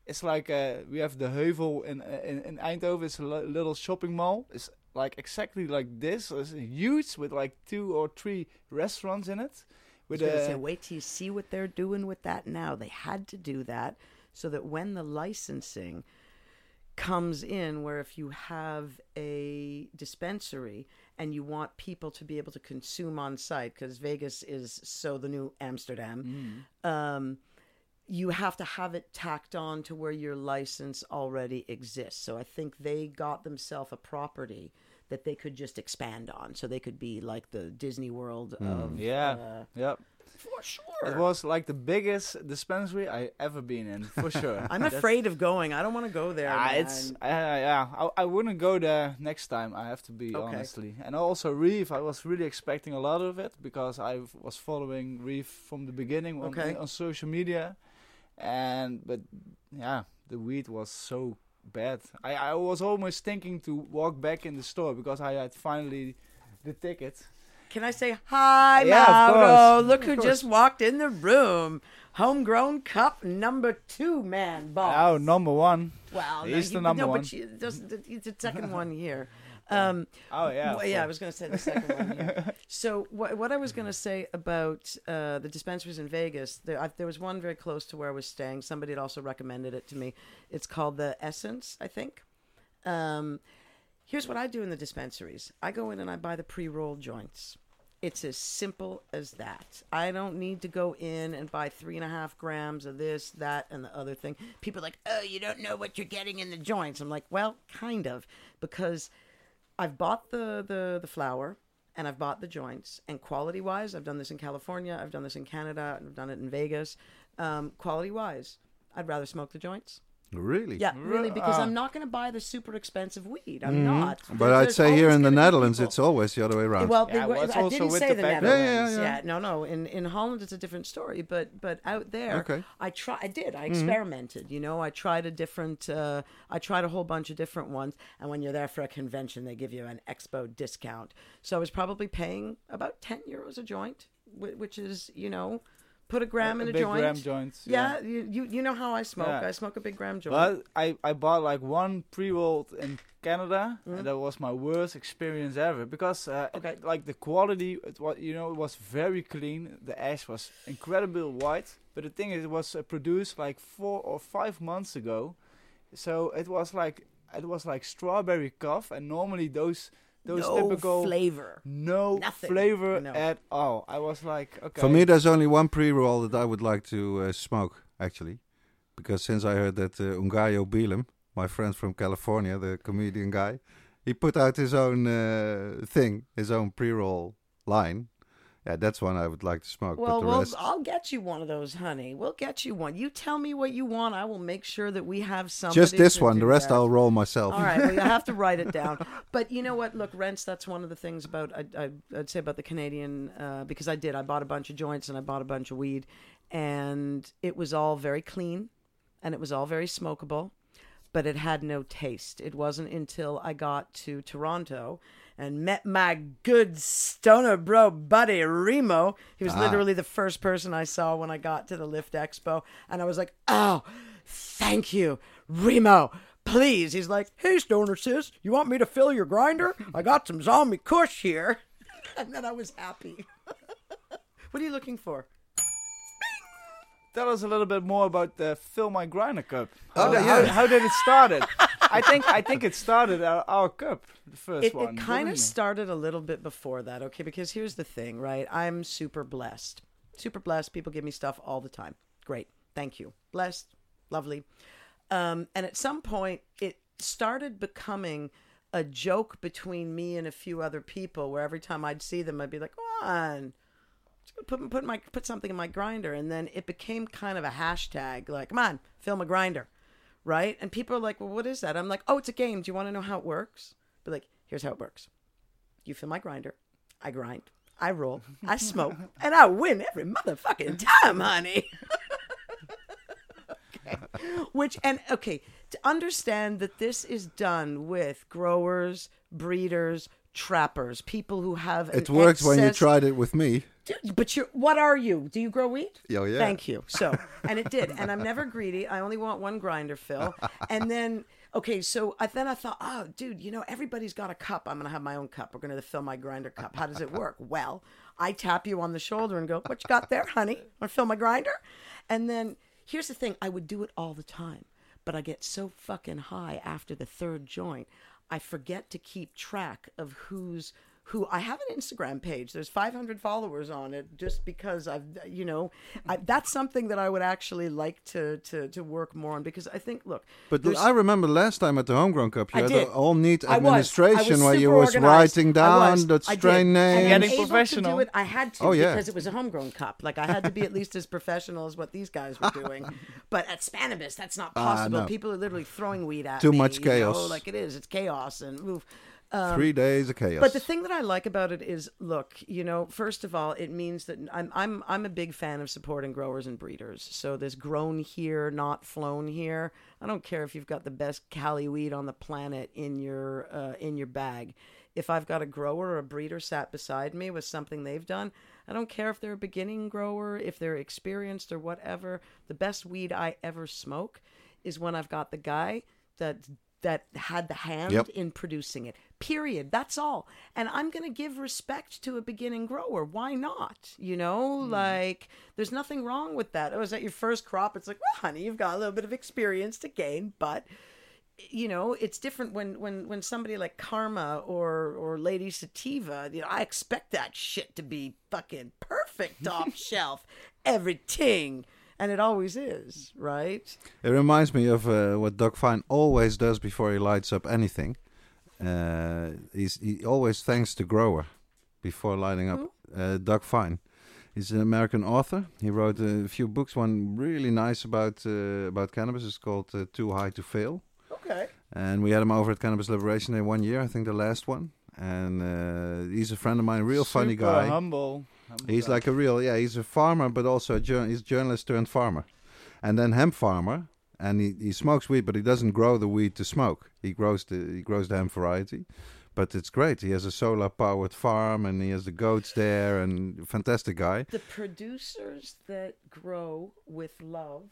it's like uh, we have the Heuvel in uh, in, in Eindhoven. It's a little shopping mall. It's like exactly like this. It's huge with like two or three restaurants in it. I was With gonna say, wait till you see what they're doing with that now. They had to do that so that when the licensing comes in, where if you have a dispensary and you want people to be able to consume on site, because Vegas is so the new Amsterdam, um, you have to have it tacked on to where your license already exists. So I think they got themselves a property that they could just expand on. So they could be like the Disney World of yeah, uh, yeah. for sure. It was like the biggest dispensary I ever been in, for sure. I'm That's- afraid of going. I don't want to go there. Ah, it's uh, yeah. I, I wouldn't go there next time. I have to be Okay. honestly. And also Reef, I was really expecting a lot of it because I was following Reef from the beginning on, Okay. on social media, and but yeah, the weed was so bad. I I was almost thinking to walk back in the store because I had finally the ticket. Can I say hi, Yeah, Mauro? Look who just walked in the room. Homegrown cup number two, man. Boss. Oh, number one. Well, He's no, the number no, one. but you, there's, it's the second one here. Um, Oh yeah. well, yeah, I was going to say the second one here. So what what I was going to say about uh, the dispensaries in Vegas, there, I, there was one very close to where I was staying. Somebody had also recommended it to me. It's called the Essence, I think. Um, here's what I do in the dispensaries. I go in and I buy the pre-rolled joints. It's as simple as that. I don't need to go in and buy three and a half grams of this, that, and the other thing. People are like, oh, you don't know what you're getting in the joints. I'm like, well, kind of, because I've bought the, the, the flower and I've bought the joints. And quality wise, I've done this in California, I've done this in Canada, I've done it in Vegas. Um, quality wise, I'd rather smoke the joints. Really? Yeah, really, because Ah. I'm not going to buy the super expensive weed. I'm not. But There- I'd say here in the Netherlands, people- it's always the other way around. well, Yeah, they, well, it's I also didn't with say the the. Netherlands. Yeah, yeah, yeah. no, no. In in Holland, it's a different story. But but out there, Okay. Mm-hmm. I try. I did. I experimented. You know, I tried a different. Uh, I tried a whole bunch of different ones. And when you're there for a convention, they give you an expo discount. So I was probably paying about ten euros a joint, which is you know, put a gram in a, big joint. gram joints. Yeah, you, you you know how I smoke. Yeah. I smoke a big gram joint. But I, I bought like one pre-rolled in Canada, Mm. and that was my worst experience ever because uh, it- like the quality, it was you know it was very clean. The ash was incredibly white, but the thing is, it was uh, produced like four or five months ago, so it was like it was like strawberry cough, and normally those those no typical flavor. no Nothing. flavor No. at all. I was like, okay, For me, there's only one pre-roll that I would like to uh, smoke, actually. Because since I heard that uh, Ngaio Bealum, my friend from California, the comedian guy, he put out his own uh, thing, his own pre-roll line. Yeah, that's one I would like to smoke. Well, well, rest, I'll get you one of those, honey. We'll get you one. You tell me what you want. I will make sure that we have some. just this one. The rest that. I'll roll myself. All right. Well, you have to write it down. But you know what? Look, Rens. That's one of the things about I, I, I'd say about the Canadian uh, because I did. I bought a bunch of joints and I bought a bunch of weed, and it was all very clean, and it was all very smokable, but it had no taste. It wasn't until I got to Toronto and met my good stoner bro buddy Remo. He was ah. literally the first person I saw when I got to the Lift Expo, and I was like, "Oh, thank you, Remo." Please, he's like, "Hey, stoner sis, you want me to fill your grinder? I got some zombie Kush here," and then I was happy. what are you looking for? tell us a little bit more about the Fill My Grinder Cup. Oh, how, Oh, did, yeah. how, how did it started? I think I think it started our, our cup, the first It, one. it kind of started a little bit before that, okay? Because here's the thing, right? I'm super blessed. Super blessed. People give me stuff all the time. Great. Thank you. Blessed. Lovely. Um, and at some point, it started becoming a joke between me and a few other people where every time I'd see them, I'd be like, come on. Put, put my put something in my grinder, and then it became kind of a hashtag. Like, come on, fill my grinder, right? And people are like, "Well, what is that?" I'm like, "Oh, it's a game. Do you want to know how it works?" But like, here's how it works: you fill my grinder, I grind, I roll, I smoke, and I win every motherfucking time, honey. okay. Which and okay, to understand that this is done with growers, breeders, trappers, people who have It worked when you tried it with me. Dude, But you're what are you? Do you grow wheat? Oh, yeah. Thank you. So, and it did. And I'm never greedy. I only want one grinder fill. And then, okay, so I, then I thought, oh, dude, you know, everybody's got a cup. I'm going to have my own cup. We're going to fill my grinder cup. How does it work? Well, I tap you on the shoulder and go, what you got there, honey? Want to fill my grinder? And then here's the thing I would do it all the time, but I get so fucking high after the third joint, I forget to keep track of who's who I have an Instagram page. There's 500 followers on it just because I've, you know, I, that's something that I would actually like to, to, to work more on because I think, look, But I remember last time at the Homegrown Cup, you I had did. a all neat I was. I was administration where you super was organized. writing down was. the I did. strain And names. I'm Getting able professional. To do it. I had to Oh, yeah. because it was a homegrown cup. Like I had to be at least as professional as what these guys were doing. but at Spannabis, that's not possible. Ah, no. People are literally throwing weed at Too me, much you know, chaos. like it is. It's chaos and oof. Three days of chaos. um, But the thing that I like about it is, look, you know, first of all, it means that I'm I'm I'm a big fan of supporting growers and breeders. So this grown here, not flown here. I don't care if you've got the best Cali weed on the planet in your uh, in your bag. If I've got a grower or a breeder sat beside me with something they've done, I don't care if they're a beginning grower, if they're experienced or whatever. The best weed I ever smoke is when I've got the guy that that had the hand Yep. in producing it. Period. That's all. And I'm going to give respect to a beginning grower. Why not? You know, mm-hmm. like there's nothing wrong with that. Oh, is that your first crop? It's like, well, honey, you've got a little bit of experience to gain, but you know, it's different when when when somebody like Karma or or Lady Sativa, you know, I expect that shit to be fucking perfect off shelf, everything. And it always is, right? It reminds me of uh, what Doug Fine always does before he lights up anything. Uh, he's, he always thanks the grower before lighting up. Uh, Doug Fine. He's an American author. He wrote a few books. One really nice about uh, about cannabis is called uh, "Too High to Fail," Okay. and we had him over at Cannabis Liberation Day one year, I think the last one. And uh, he's a friend of mine, real funny Super guy. humble. He's like a real, yeah, he's a farmer, but also a jour- he's a journalist turned farmer. And then hemp farmer, and he, he smokes weed, but he doesn't grow the weed to smoke. He grows the he grows the hemp variety, but it's great. He has a solar powered farm, and he has the goats there, and fantastic guy. The producers that grow with love,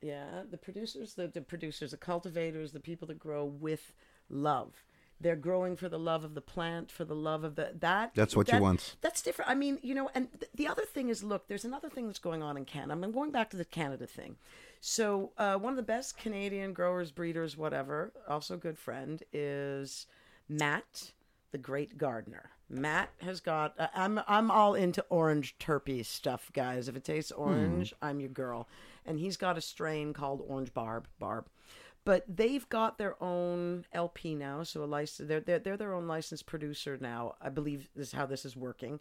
yeah, the producers, the, the producers, the cultivators, the people that grow with love. They're growing for the love of the plant, for the love of the that. That's what you want. That's different. I mean, you know, and th- the other thing is, look, there's another thing that's going on in Canada. I'm going back to the Canada thing. So, uh, one of the best Canadian growers, breeders, whatever, also good friend, is Matt, the Great Gardener. Matt has got. Uh, I'm I'm all into orange terpy stuff, guys. If it tastes orange, I'm your girl. And he's got a strain called Orange Barb. Barb but they've got their own LP now, so a license. They're, they're they're their own licensed producer now. I believe is how this is working,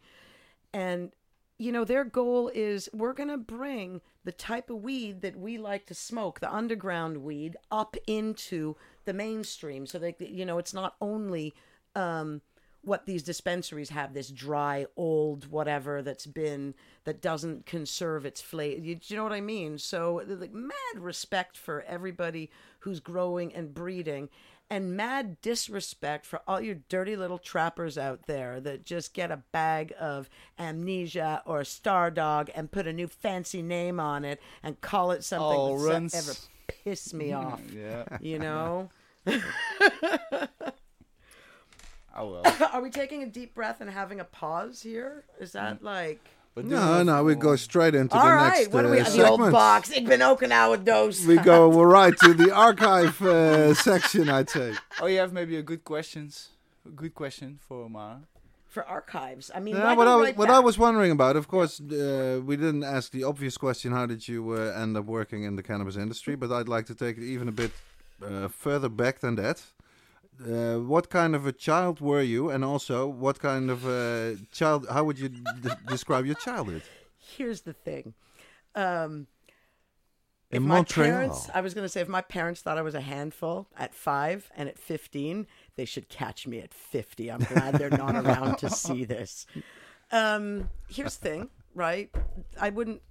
and you know their goal is we're gonna bring the type of weed that we like to smoke, the underground weed, up into the mainstream, so that you know it's not only. Um, what these dispensaries have this dry old whatever that's been that doesn't conserve its flavor you, you know what i mean? So like mad respect for everybody who's growing and breeding and mad disrespect for all your dirty little trappers out there that just get a bag of amnesia or Stardawg and put a new fancy name on it and call it something Oh, that runs. ever piss me off Yeah, you know I will. Are we taking a deep breath and having a pause here? Is that like What do No, you no, we go straight into All the right, next what uh, do we have? The old box. Ik ben ook een oude doos. We go right to the archive uh, section, I'd say. Oh, you have maybe a good questions, a good question for Mara. For archives. I mean, Yeah, why what don't I, write what I that? was wondering about, of course, uh, we didn't ask the obvious question: How did you uh, end up working in the cannabis industry? But I'd like to take it even a bit uh, further back than that. Uh, what kind of a child were you, and also what kind of a child? How would you d- describe your childhood? Here's the thing. Um, In if my Montreal. parents, I was going to say, if my parents thought I was a handful at five and at 15, they should catch me at 50. I'm glad they're not around to see this. Um, here's the thing, right? I wouldn't.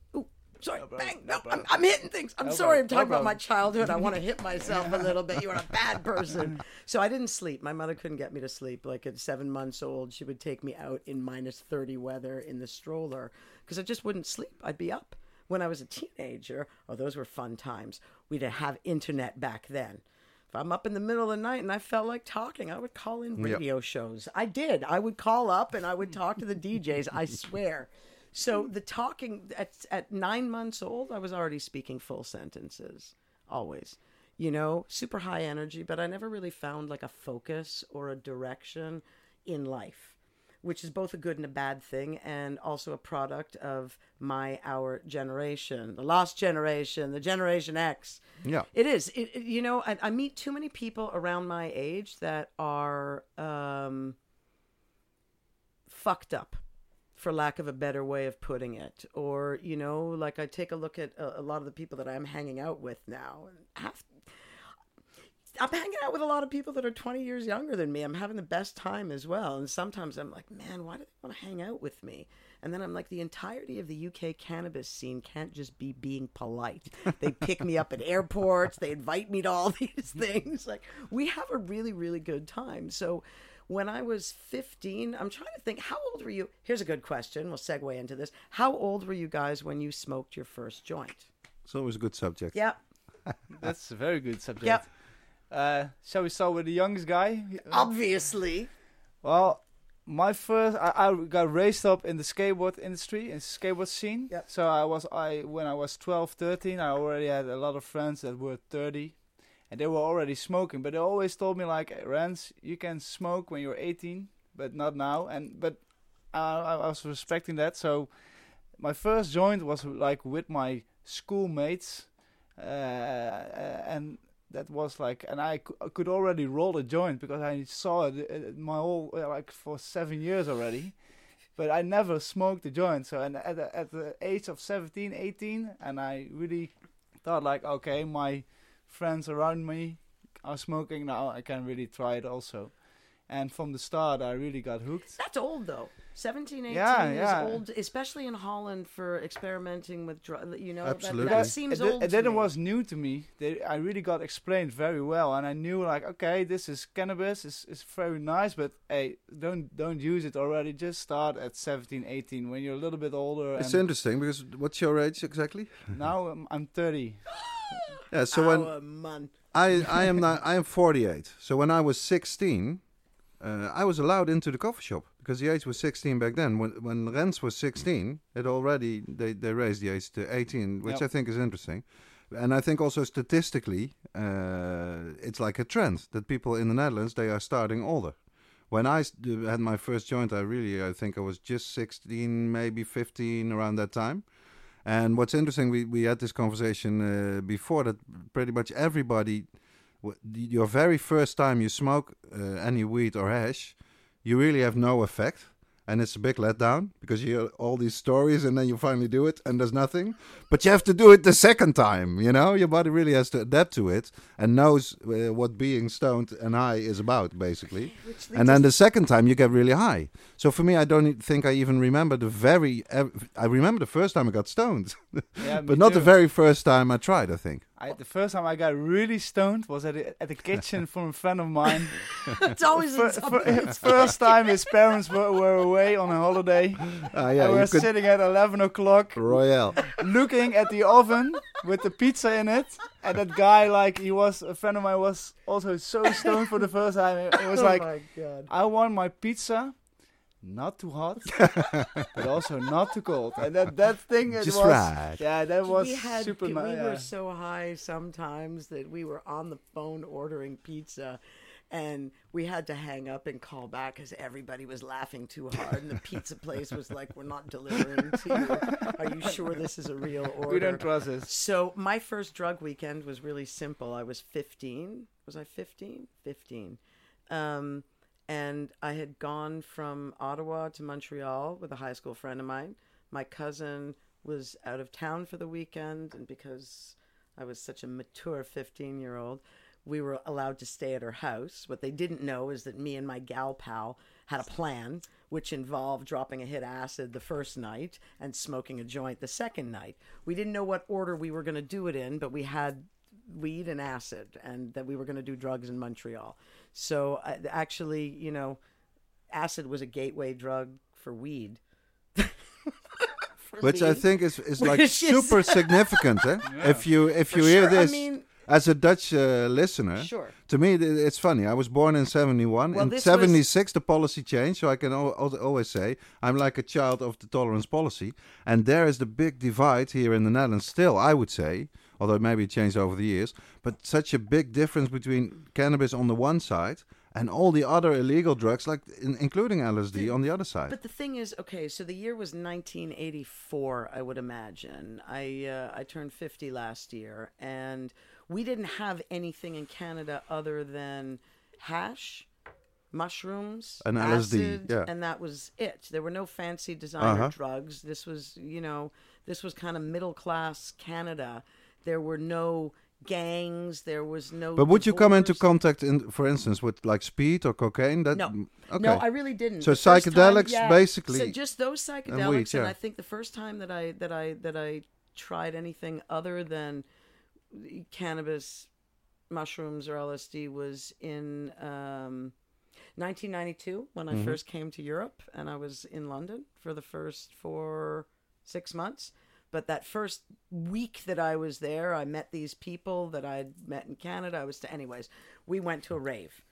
Ooh, sorry, problem, bang! no No, I'm. I'm hitting things. I'm No sorry. I'm problem, no talking about my childhood. I want to hit myself a little bit. You are a bad person. So I didn't sleep. My mother couldn't get me to sleep. Like at seven months old, she would take me out in minus 30 weather in the stroller because I just wouldn't sleep. I'd be up. When I was a teenager, oh, those were fun times. We'd have internet back then. If I'm up in the middle of the night and I felt like talking, I would call in Yep. radio shows. I did. I would call up and I would talk to the DJs. I swear. So the talking at at nine months old, I was already speaking full sentences. Always, you know, super high energy, but I never really found like a focus or a direction in life, which is both a good and a bad thing, and also a product of my our generation, the lost generation, the Generation X. Yeah. It is. It, it- you know, I, I meet too many people around my age that are um, fucked up, for lack of a better way of putting it. Or, you know, like I take a look at a, a lot of the people that I'm hanging out with now, and half. I'm hanging out with a lot of people that are 20 years younger than me. I'm having the best time as well. And sometimes I'm like, man, why do they want to hang out with me? And then I'm like, the entirety of the UK cannabis scene can't just be being polite. They pick me up at airports, they invite me to all these things. Like, we have a really, really good time. So, when I was 15, I'm trying to think, how old were you? Here's a good question. We'll segue into this. How old were you guys when you smoked your first joint? It's always a good subject. Yeah. That's a very good subject. Yep. Uh, shall we start with the youngest guy? Obviously. Well, my first, I, I got raised up in the skateboard industry, in skateboard scene. Yep. So I was, I when I was 12, 13, I already had a lot of friends that were 30, and they were already smoking. But they always told me like, Rens, you can smoke when you're 18, but not now. And but I, I was respecting that. So my first joint was like with my schoolmates, uh, and that was like, and I could already roll a joint because I saw it uh, my whole uh, like for seven years already, but I never smoked a joint. So and at at the age of 17, 18, and I really thought like, okay, my friends around me are smoking now. I can really try it also. And from the start, I really got hooked. That's old though. 17, 18 Yeah, is yeah. old, especially in Holland for experimenting with drugs. You know, that- Absolutely. that, Yeah, seems and, th- old. and to then it was new to me. They, I really got explained very well, and I knew like, okay, this is cannabis. It's, it's very nice, but hey, don't don't use it already. Just start at 17, 18 when you're a little bit older. It's and interesting because what's your age exactly? now I'm, I'm 30. Yeah, so when man. I I am not, I am 48. So when I was 16, uh, I was allowed into the coffee shop because the age was 16 back then. When when Rens was 16, it already they they raised the age to 18, which Yep. I think is interesting. And I think also statistically, uh, it's like a trend that people in the Netherlands they are starting older. When I had my first joint, I really I think I was just 16, maybe 15 around that time. And what's interesting, we, we had this conversation uh, before that pretty much everybody, your very first time you smoke uh, any weed or hash, you really have no effect. And it's a big letdown because you hear all these stories and then you finally do it and there's nothing. But you have to do it the second time, you know? Your body really has to adapt to it and knows uh, what being stoned and high is about, basically. And then the second time you get really high. So for me, I don't think I even remember the very. ev- I remember the first time I got stoned, Yeah, but not the very first time I tried. I think. I, the first time I got really stoned was at a, at the kitchen from a friend of mine. it's always Fir- in something. fir- first time his parents were, were away on a holiday. Ah, and yeah, we you were sitting at 11 o'clock Royale. looking at the oven with the pizza in it. And that guy, like, he was, a friend of mine was also so stoned for the first time. It, it was oh like, my god. I want my pizza not too hot, but also not too cold. And that that thing it Just was right. yeah, that was we had super we nice. were so high sometimes that we were on the phone ordering pizza and we had to hang up and call back because everybody was laughing too hard and the pizza place was like we're not delivering to you are you sure this is a real order we don't trust this. so my first drug weekend was really simple. I was 15. Was I 15? 15. Um, and I had gone from Ottawa to Montreal with a high school friend of mine. My cousin was out of town for the weekend, and because I was such a mature 15 year old, we were allowed to stay at her house. What they didn't know is that me and my gal pal had a plan, which involved dropping a hit acid the first night and smoking a joint the second night. We didn't know what order we were going to do it in, but we had weed and acid, and that we were going to do drugs in Montreal. So uh, actually, you know, acid was a gateway drug for weed. For Which I think is, is like Which is- super significant. Eh? If you if For you hear sure. I this mean- as a Dutch uh, listener, Sure. to me it's funny. I was born in '71. Well, in this was- '76, the policy changed, so I can al- al- always say I'm like a child of the tolerance policy. And there is the big divide here in the Netherlands. Still, I would say, although maybe it changed over the years, but such a big difference between cannabis on the one side and all the other illegal drugs, like in, including LSD, on the other side. But the thing is, okay, so the year was 1984, I would imagine. I uh, I turned 50 last year, and we didn't have anything in Canada other than hash, mushrooms, And LSD, yeah. and that was it. There were no fancy designer Uh-huh. drugs. This was, you know, this was kind of middle class Canada. There were no gangs. There was no. But would you come into contact, in, for instance, with like speed or cocaine? That No. Okay. No, I really didn't. So The psychedelics, yeah. basically, So just those psychedelics, and, yeah. I think the first time that I that I that I tried anything other than cannabis, mushrooms, or LSD was in um, 1992 when Mm-hmm. I first came to Europe, and I was in London for the first four six months. But that first week that I was there, I met these people that I'd met in Canada. I was to, anyways. We went to a rave,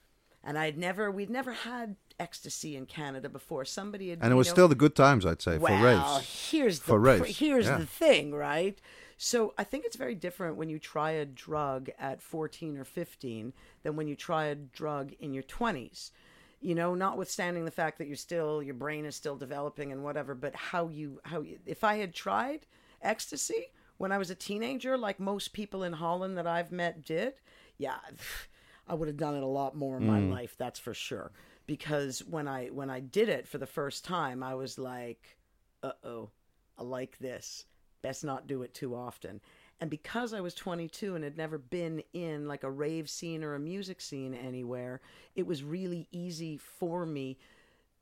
and I'd never, we'd never had ecstasy in Canada before. Somebody had, and it was know- still the good times, I'd say, for well, raves. here's the For raves, here's yeah. the thing, right? So I think it's very different when you try a drug at 14 or 15 than when you try a drug in your 20s. You know, notwithstanding the fact that you're still your brain is still developing and whatever, but how you how you, if I had tried ecstasy when I was a teenager, like most people in Holland that I've met did, yeah, I would have done it a lot more in my life. That's for sure. Because when I when I did it for the first time, I was like, "Uh oh, I like this. Best not do it too often." And because I was 22 and had never been in like a rave scene or a music scene anywhere, it was really easy for me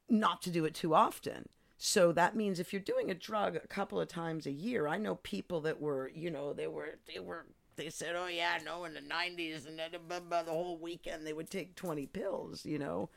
not to do it too often. So that means if you're doing a drug a couple of times a year, I know people that were, you know, they were, they were, they said, oh yeah, no, in the '90s, and then blah, the whole weekend they would take 20 pills, you know.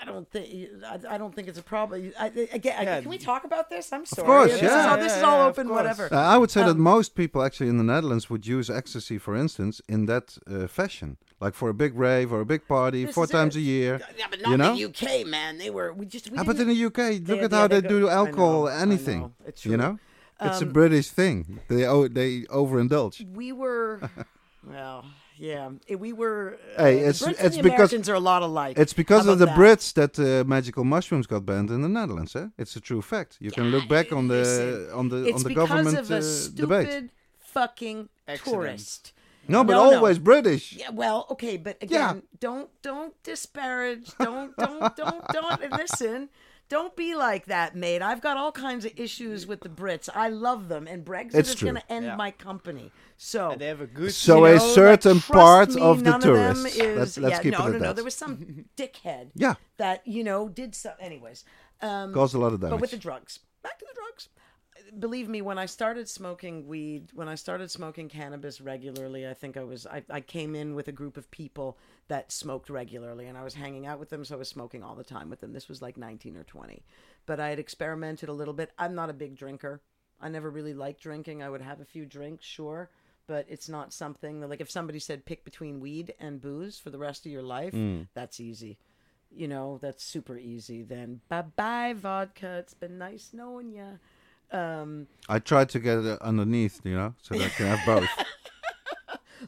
I don't think I, I don't think it's a problem. I, again, Yeah. can we talk about this? I'm sorry. Of course, this yeah. Is all, this Yeah, is all yeah, open, whatever. Uh, I would say that Um, most people actually in the Netherlands would use ecstasy, for instance, in that uh, fashion, like for a big rave or a big party, four times it. a year. Yeah, but not you know? in the UK, man. They were we just we Ah, but in the UK, look They- at how they they, go- do I alcohol, know, anything. know. It's You true. know, it's a Um, British thing. They o- they overindulge. we were well yeah it- we were uh, Hey, the it's- Brits it's and the because- Americans are a lot alike It's because of the that? Brits that uh, magical mushrooms got banned in the Netherlands. Eh? It's a true fact. You can look back on the listen, on the on the because government of a uh, stupid debate. fucking Accident. tourist No, but No, no. always British. yeah well okay but Yeah. again don't don't disparage don't don't don't don't listen don't be like that, mate. I've got all kinds of issues with the Brits. I love them, and Brexit It's is going to end Yeah. my company. So And they have a good. So a know, certain trust part me, of the none them tourists. is- Let's- let's yeah, keep no, it at no, no. that. There was some dickhead. Yeah. That you know did so. Anyways, um, Caused a lot of damage. but with the drugs, back to the drugs. Believe me, when I started smoking weed, when I started smoking cannabis regularly, I think I was I, I came in with a group of people that smoked regularly, and I was hanging out with them, so I was smoking all the time with them. This was like nineteen or twenty, but I had experimented a little bit. I'm not a big drinker. I never really liked drinking. I would have a few drinks, sure, but it's not something that, like if somebody said pick between weed and booze for the rest of your life, Mm. that's easy you know, that's super easy. Then bye bye vodka. It's been nice knowing you. Um, I tried to get it underneath, you know, so that I can have both.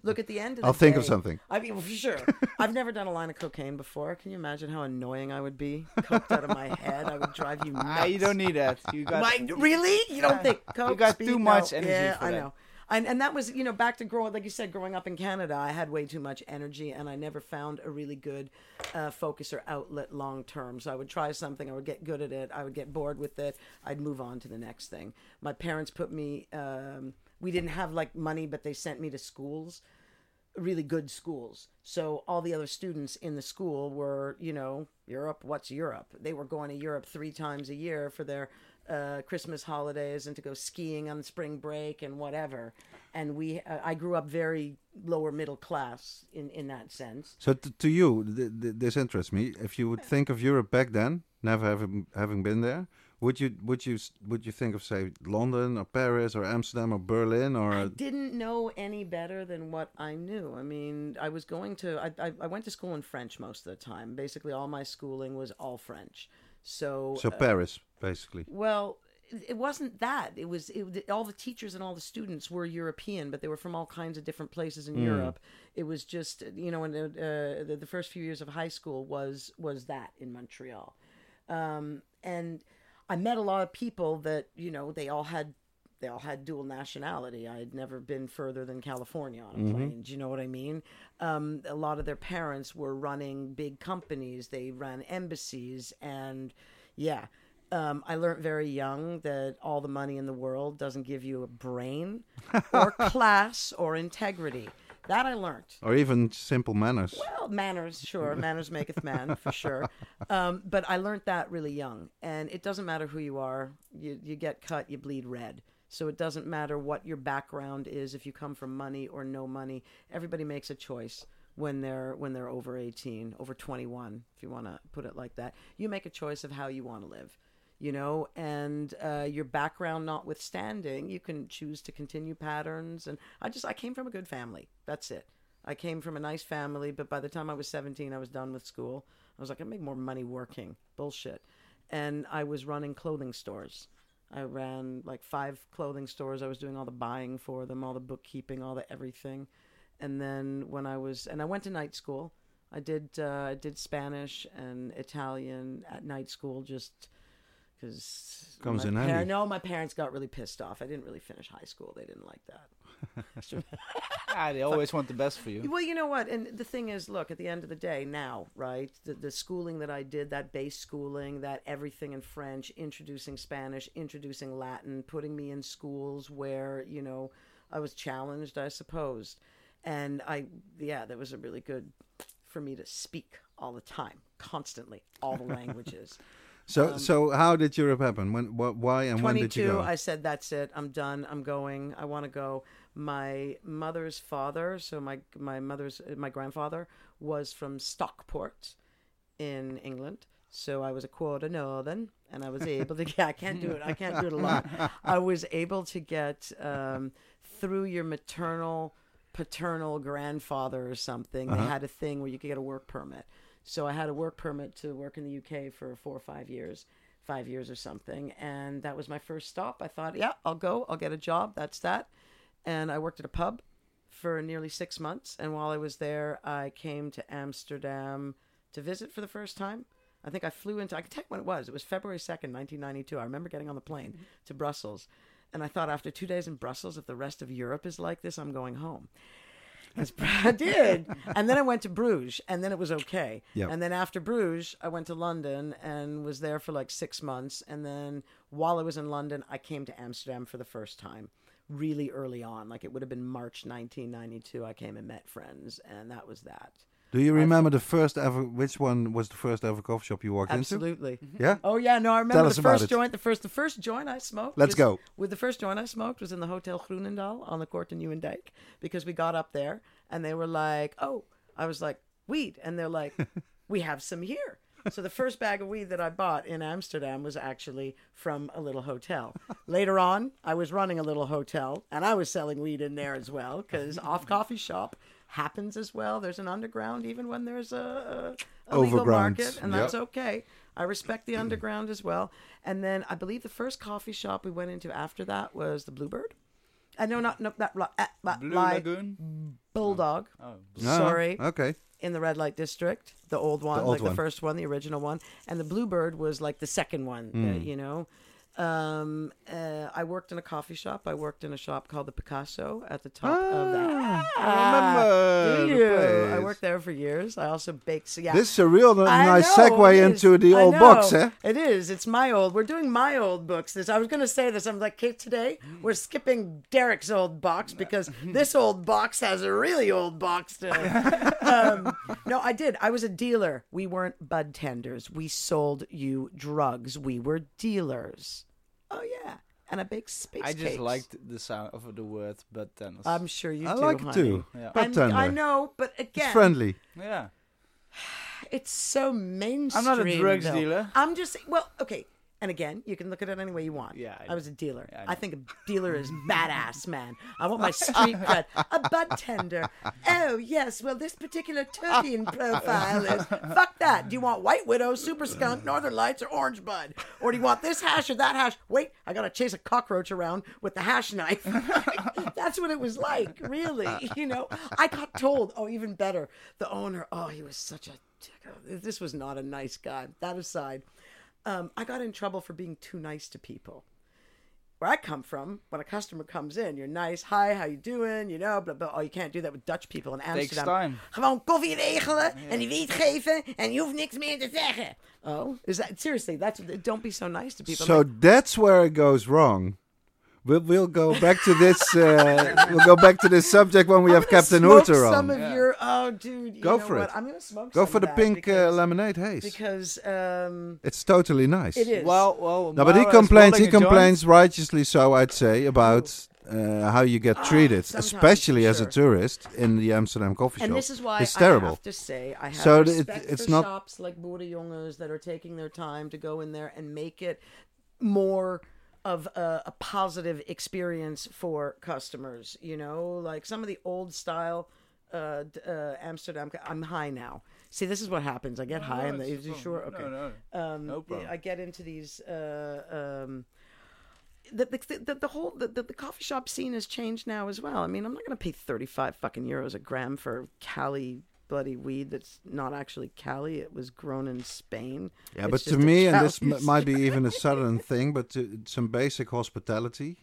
look at the end of the I'll think of something. I mean, for sure. I've never done a line of cocaine before. Can you imagine how annoying I would be? Coked out of my head, I would drive you nuts. Ah, you don't need that. You got My, really? You don't think Coke? You got speed? too much No. energy Yeah, for I that. know. And, and that was, you know, back to growing, like you said, growing up in Canada, I had way too much energy and I never found a really good uh, focus or outlet long term. So I would try something, I would get good at it, I would get bored with it, I'd move on to the next thing. My parents put me, um, we didn't have like money, but they sent me to schools really good schools. So all the other students in the school were, you know, Europe. What's Europe? They were going to Europe three times a year for their uh, Christmas holidays and to go skiing on spring break and whatever. And we, uh, I grew up very lower middle class in in that sense. So t- to you, th- th- this interests me. If you would think of Europe back then, never having having been there, would you would you would you think of say London or Paris or Amsterdam or Berlin or I didn't know any better than what I knew. I mean, I was going to, I, I, I went to school in French most of the time. Basically, all my schooling was all French. So, so Paris basically? Well, it wasn't that. It was it, all the teachers and all the students were European, but they were from all kinds of different places in Europe. It was just you know, in the, uh, the the first few years of high school was was that in Montreal, um, and I met a lot of people that you know they all had they all had dual nationality. I had never been further than California on a plane. Do you know what I mean? Um, a lot of their parents were running big companies. They ran embassies, and yeah, um, I learned very young that all the money in the world doesn't give you a brain, or class, or integrity. That I learned. Or even simple manners. Well, manners, sure. Manners maketh man, for sure. Um, but I learned that really young. And it doesn't matter who you are. You, you get cut, you bleed red. So it doesn't matter what your background is, if you come from money or no money. Everybody makes a choice when they're when they're over 18, over 21, if you want to put it like that. You make a choice of how you want to live. You know, and uh, your background notwithstanding, you can choose to continue patterns. And I just, I came from a good family. That's it. I came from a nice family, but by the time I was 17, I was done with school. I was like, I make more money working. Bullshit. And I was running clothing stores. I ran like five clothing stores. I was doing all the buying for them, all the bookkeeping, all the everything. And then when I was, and I went to night school. I did, uh, I did Spanish and Italian at night school just because Comes in par- handy. No, my parents got really pissed off. I didn't really finish high school. They didn't like that. ah, they always want the best for you. Well, you know what? And the thing is, look, at the end of the day, now, right? The, the schooling that I did, that base schooling, that everything in French, introducing Spanish, introducing Latin, putting me in schools where, you know, I was challenged, I suppose. And I, yeah, that was a really good for me to speak all the time, constantly, all the languages. So so how did Europe happen? When wh- why and when did you go? i said that's it i'm done i'm going i want to go my mother's father so my my mother's my grandfather was from stockport in england so i was a quarter northern and i was able to yeah, i can't do it i can't do it a lot i was able to get um, through your maternal paternal grandfather or something they had a thing where you could get a work permit so I had a work permit to work in the UK for four or five years, five years or something. And that was my first stop. I thought, yeah, I'll go. I'll get a job. That's that. And I worked at a pub for nearly six months. And while I was there, I came to Amsterdam to visit for the first time. I think I flew into, I can tell you when it was. It was February 2nd, 1992. I remember getting on the plane mm-hmm. to Brussels. And I thought after two days in Brussels, if the rest of Europe is like this, I'm going home. That's- I did. And then I went to Bruges, and then it was okay. Yep. And then after Bruges, I went to London and was there for like six months. And then while I was in London, I came to Amsterdam for the first time, really early on. Like it would have been March 1992. I came and met friends, and that was that. Do you remember the first ever? Which one was the first ever coffee shop you walked Absolutely. into? Absolutely. Mm-hmm. Yeah. Oh yeah, no, I remember Tell the first joint. The first, the first joint I smoked. Let's was- go. With the first joint I smoked was in the Hotel Groenendaal on the Court in Nieuwendijk because we got up there and they were like, "Oh," I was like, "Weed," and they're like, "We have some here." So the first bag of weed that I bought in Amsterdam was actually from a little hotel. Later on, I was running a little hotel and I was selling weed in there as well because off coffee shop. happens as well. There's an underground even when there's a, a, a legal Overground, market, and yep. that's okay. I respect the underground as well. And then I believe the first coffee shop we went into after that was the Bluebird. I know not no that li- uh, Blue lie- Lagoon. Bulldog. Oh, Ah, Sorry, Okay. In the red light district, the old one, old like one. the first one, the original one, and the Bluebird was like the second one. Hmm. uh, you know, um, uh, I worked in a coffee shop. I worked in a shop called the Picasso at the top of that. Ah, I remember you? I worked there for years. I also baked. So yeah, This is a real nice segue into the old box, eh? It is. It's my old. We're doing my old books. This I was going to say this. I'm like, okay, today we're skipping Derek's old box because this old box has a really old box to um, no, I did. I was a dealer. We weren't bud tenders. We sold you drugs. We were dealers. Oh yeah, and a big space. I just cakes. liked the sound of the word "bud tennis." I'm sure you I do. like it honey. too. Yeah. But I'm- tender. I know, but again, It's again, friendly. yeah. It's so mainstream. I'm not a drugs though. dealer. I'm just well, okay. And again, you can look at it any way you want. Yeah, I I, was a dealer. Yeah, I I, think a dealer is badass, man. I want my street cred. A bud tender. Oh yes, well this particular terpene profile is fuck that. Do you want White Widow, Super Skunk, Northern Lights, or Orange Bud, or do you want this hash or that hash? Wait, I gotta chase a cockroach around with the hash knife. That's what it was like, really. You know, I got told. Oh, even better, the owner. Oh, he was such a. Oh, this was not a nice guy. That aside, um, I got in trouble for being too nice to people. Where I come from, when a customer comes in, you're nice. Hi, how you doing? You know, blah, blah. Oh, you can't do that with Dutch people in Amsterdam. Takes Amsterdam. time. Gewoon koffie regelen en die wiet geven en je hoeft niks meer te zeggen. Oh, is that seriously? That's don't be so nice to people. So that's where it goes wrong. We'll, we'll go back to this. Uh, we'll go back to this subject when we I'm have Captain smoke Hooter some on. of your. Oh, dude. You Go know for what? it. I'm gonna smoke. Go some for of the that pink uh, lemonade haze. because um, it's totally nice. it is. Well, well. No, but he complains. He rolling a joint. complains righteously so, I'd say, about uh, how you get treated, Ah, sometimes, especially as a tourist in the Amsterdam coffee shop. And shop. this is why it's I terrible. have to say I have So it- it's for not- shops like Boerenjongens that are taking their time to go in there and make it more of a, a positive experience for customers. You know, like some of the old style uh, uh, Amsterdam. I'm high now. See, this is what happens. I get high, and no, the, it's is you no- sure? no, Okay. no. Um, No problem. I get into these. Uh, um, the, the, the, the whole the, the, the coffee shop scene has changed now as well. I mean, I'm not going to pay 35 fucking euros a gram for Cali bloody weed that's not actually Cali. It was grown in Spain. Yeah, It's but to me, and this m- might be even a southern thing, but to, some basic hospitality.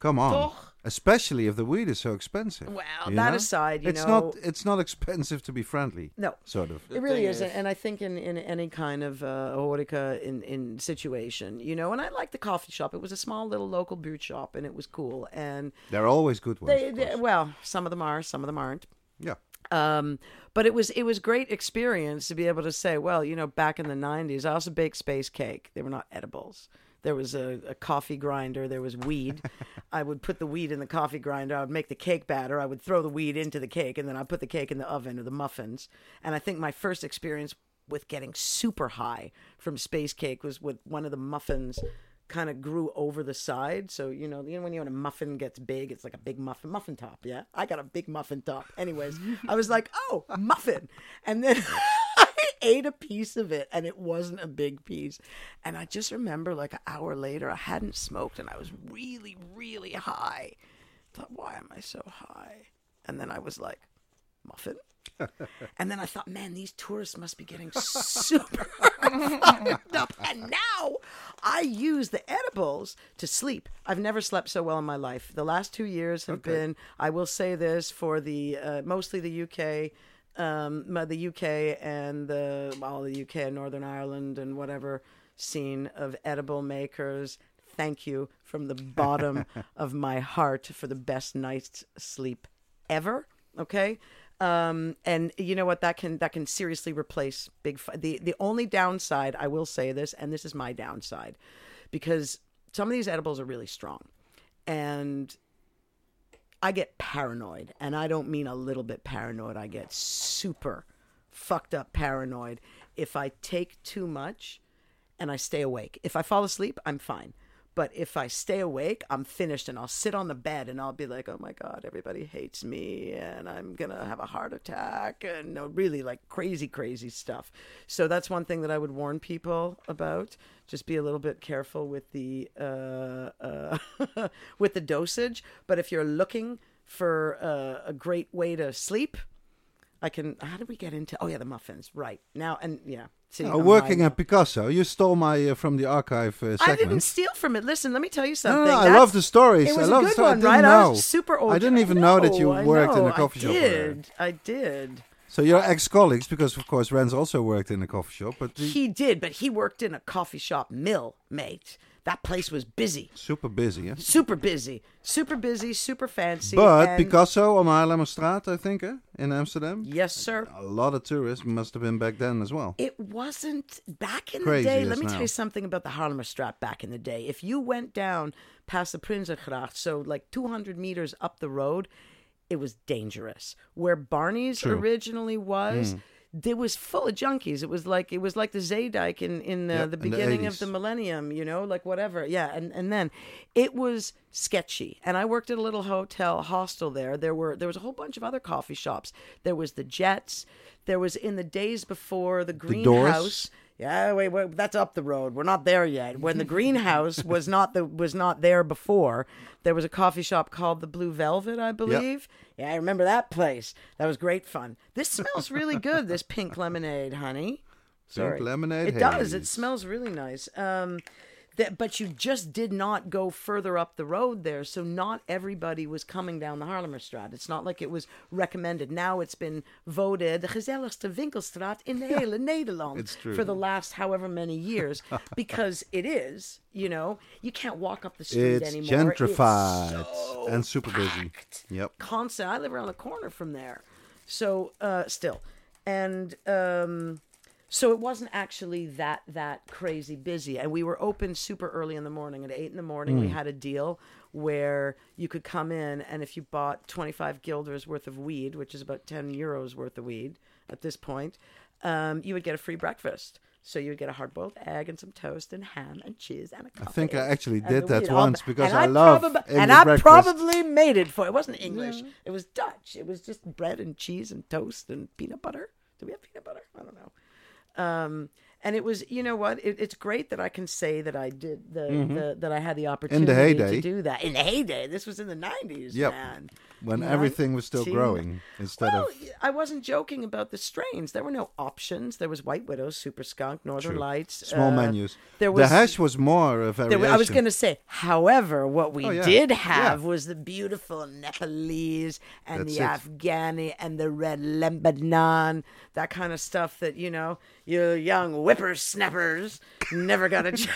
Come on, Toch? especially if the weed is so expensive. Well, you that know? aside, you it's know, not it's not expensive to be friendly. no, Sort of. It really isn't, is- and I think in, in any kind of uh, horeca in, in situation, you know, and I like the coffee shop. It was a small little local brew shop, and it was cool. And they're always good ones. they, they well, some of them are, some of them aren't. yeah. Um, but it was it was great experience to be able to say, well, you know, back in the '90s, I also baked space cake. They were not edibles. There was a, a coffee grinder. There was weed. I would put the weed in the coffee grinder. I would make the cake batter. I would throw the weed into the cake, and then I'd put the cake in the oven or the muffins. And I think my first experience with getting super high from space cake was with one of the muffins kind of grew over the side. So, you know, you know when you when a muffin gets big, it's like a big muffin muffin top, yeah? I got a big muffin top. Anyways, I was like, "Oh, muffin." And then I ate a piece of it and it wasn't a big piece. And I just remember like an hour later I hadn't smoked and I was really really high. I thought, "Why am I so high?" And then I was like, "Muffin?" And then I thought, man, these tourists must be getting super up. And now I use the edibles to sleep. I've never slept so well in my life. The last two years have been, I will say this, for the uh, mostly the UK. Um, the UK and the well, the UK and Northern Ireland and whatever scene of edible makers. Thank you from the bottom of my heart for the best night's sleep ever. Okay. Um, and you know what? That can that can seriously replace big. Fi- the the only downside I will say this, and this is my downside, because some of these edibles are really strong, and I get paranoid, and I don't mean a little bit paranoid. I get super fucked up paranoid if I take too much and I stay awake. If I fall asleep, I'm fine. But if I stay awake, I'm finished and I'll sit on the bed and I'll be like, oh my God, everybody hates me and I'm going to have a heart attack and no, really like crazy, crazy stuff. So that's one thing that I would warn people about. Just be a little bit careful with the uh, uh, with the dosage. But if you're looking for uh, a great way to sleep, I can. How did we get into? Oh yeah, the muffins. Right now, and yeah, see, I'm working at Picasso, you stole my uh, from the archive uh, now. I didn't steal from it. Listen, let me tell you something. no, no, I love the stories. It was I love a the good story. one, I didn't right? know. I was super old. I didn't even know that you worked in a coffee I shop there. did. I did. So you're ex-colleagues because, of course, Rens also worked in a coffee shop, but He did, but he worked in a coffee shop mill, mate. That place was busy, super busy. Yeah? super busy, super busy, super fancy. But and- Picasso on Haarlemmerstraat, I think, eh, in Amsterdam. yes, sir. A lot of tourists must have been back then as well. It wasn't back in Crazy the day. Let me now. tell you something about the Haarlemmerstraat back in the day. If you went down past the Prinsengracht, so like 200 meters up the road, it was dangerous. Where Barney's True. originally was, it was full of junkies. It was like it was like the Zeedijk in in the, Yep, the in the beginning of the millennium. You know, like whatever. Yeah, and and then it was sketchy. And I worked at a little hotel hostel there. There were there was a whole bunch of other coffee shops. There was the Jets. There was in the days before the greenhouse. Yeah, wait, wait, that's up the road. We're not there yet. When the greenhouse was not the was not there before, there was a coffee shop called the Blue Velvet, I believe. Yeah, I remember that place. That was great fun. This smells really good. This pink lemonade, honey. Sorry. lemonade It does. It smells really nice. Um, that, but you just did not go further up the road there, so not everybody was coming down the Haarlemmerstraat. It's not like it was recommended. Now it's been voted de gezelligste winkelstraat in the hele Nederland It's true. for the last however many years because it is. You know, you can't walk up the street It's anymore. gentrified It's so and super busy. Yep. constant. I live around the corner from there, so uh, still, and um, so it wasn't actually that that crazy busy. And we were open super early in the morning. At eight in the morning, Hmm. we had a deal where you could come in, and if you bought twenty five guilders worth of weed, which is about ten euros worth of weed at this point, um, you would get a free breakfast. So you would get a hard boiled egg and some toast and ham and cheese and a coffee. I think I actually did that weed, once because And I love probab- and I breakfast. probably made it for it wasn't English. It was Dutch. It was just bread and cheese and toast and peanut butter. Do we have peanut butter? I don't know. Um, and it was, you know what? It, it's great that I can say that I did the, the that I had the opportunity heyday. to do that in the heyday. This was in the nineties, Yep. man. when everything was still 19 growing instead Well, of I wasn't joking about the strains. There were no options. There was White Widow, Super Skunk, Northern True. Lights, small uh, menus. There the hash was more of were- I was going to say, however, what we Oh, yeah. did Yeah. have was the beautiful Nepalese and That's the it. Afghani and the red Lebanon, that kind of stuff that, you know, you young whippersnappers never got a chance.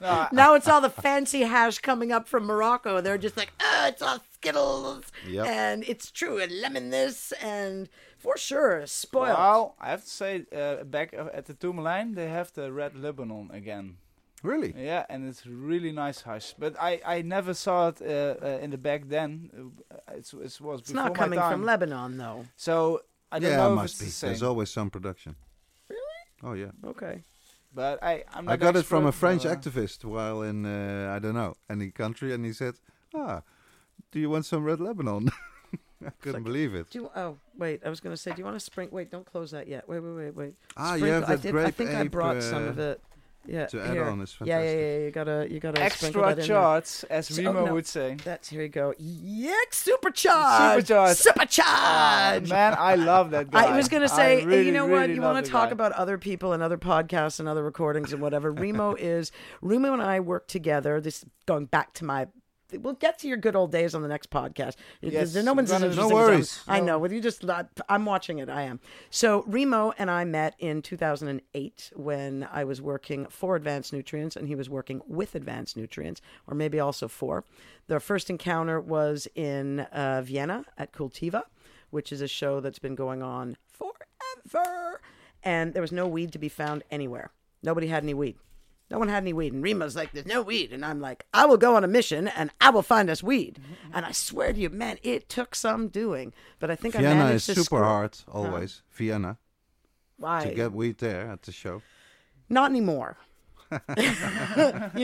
now it's all the fancy hash coming up from Morocco. They're just like, oh, it's all Skittles. Yep. And it's true. And lemon this. And for sure, spoiled. Well, I have to say, uh, back uh, at the Tourmaline, they have the Red Lebanon again. really. Yeah, and it's really nice hash. But I, I never saw it uh, uh, in the back then. Uh, it's, it was It's before not coming my time. from Lebanon, though. So I don't yeah, know if must it's be. the same. There's always some production. Really? Oh yeah. Okay. But I, I'm not I got it from a French uh, activist while in uh, I don't know any country, and he said, "Ah, do you want some red Lebanon?" I couldn't like- believe it. Do you, oh wait, I was gonna say, do you want to spring? Wait, don't close that yet. Wait, wait, wait, wait. Ah, you Sprinkle- have I, did, grape I think I ape, brought some uh, of it. Yeah, to add here. on. It's Yeah, yeah, yeah. You gotta, you gotta Extra that in charts, as So- Remo no. would say. That's here you go. Yeah, supercharged. Supercharged. Ah, Supercharged. man, I love that guy. I was gonna say, really, you know what? You want to talk guy. about other people and other podcasts and other recordings and whatever. Remo is Remo and I work together. This going back to my. We'll get to your good old days on the next podcast. Yes, no one's gonna- No worries. I know. With you just, I'm watching it. I am. So Remo and I met in 2008 when I was working for Advanced Nutrients and he was working with Advanced Nutrients, or maybe also for. Their first encounter was in uh, Vienna at Cultiva, which is a show that's been going on forever. And there was no weed to be found anywhere. Nobody had any weed. No one had any weed. And Remo's like, there's no weed. And I'm like, I will go on a mission and I will find us weed. Mm-hmm. And I swear to you, man, it took some doing. But I think I Vienna is managed to super score- hard always. Vienna Why? to get weed there at the show. Not anymore. you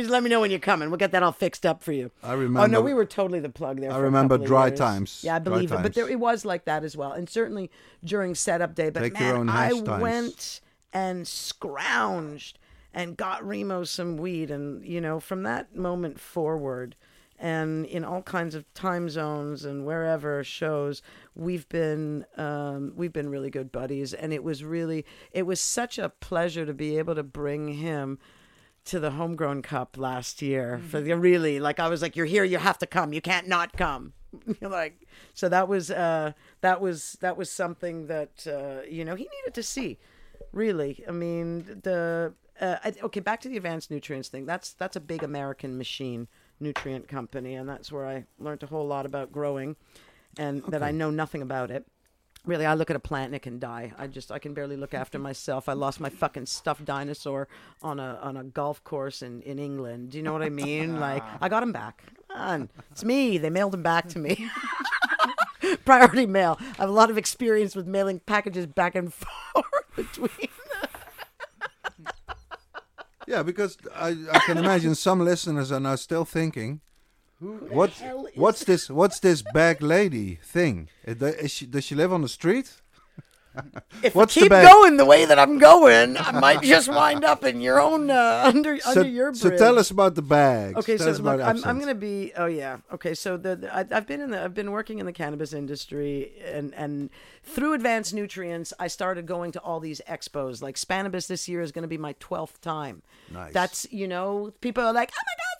just let me know when you're coming. We'll get that all fixed up for you. I remember. Oh no, we were totally the plug there. I for remember couple dry years. times. Yeah, I Dry believe it. But there, it was like that as well, and certainly during setup day. But Take man, your own I times. went and scrounged and got Remo some weed, and you know, from that moment forward, and in all kinds of time zones and wherever shows, we've been um, we've been really good buddies, and it was really it was such a pleasure to be able to bring him to the homegrown cup last year for the really like I was like you're here you have to come you can't not come. You're like so that was uh that was that was something that uh you know he needed to see really. I mean the uh, I- okay back to the advanced nutrients thing that's that's a big American machine nutrient company and that's where I learned a whole lot about growing and that I know nothing about it Really, I look at a plant and it can die. I just I can barely look after myself. I lost my fucking stuffed dinosaur on a on a golf course in, in England. Do you know what I mean? Like I got him back. On. It's me. They mailed him back to me. Priority mail. I have a lot of experience with mailing packages back and forth between. Yeah, because I, I can imagine some listeners are now still thinking, Who what hell is what's this what's this bag lady thing? Uh, is is she, does she live on the street? If What's I keep bag? going the way that I'm going, I might just wind up in your own uh, under So, under your bridge. so tell us about the bags. Okay, Tell so us about look, I'm, I'm going to be. Oh yeah. Okay, so the, the I, I've been in the I've been working in the cannabis industry, and and through Advanced Nutrients, I started going to all these expos. Like Spannabis this year is going to be my twelfth time. Nice. That's you know people are like, oh my god,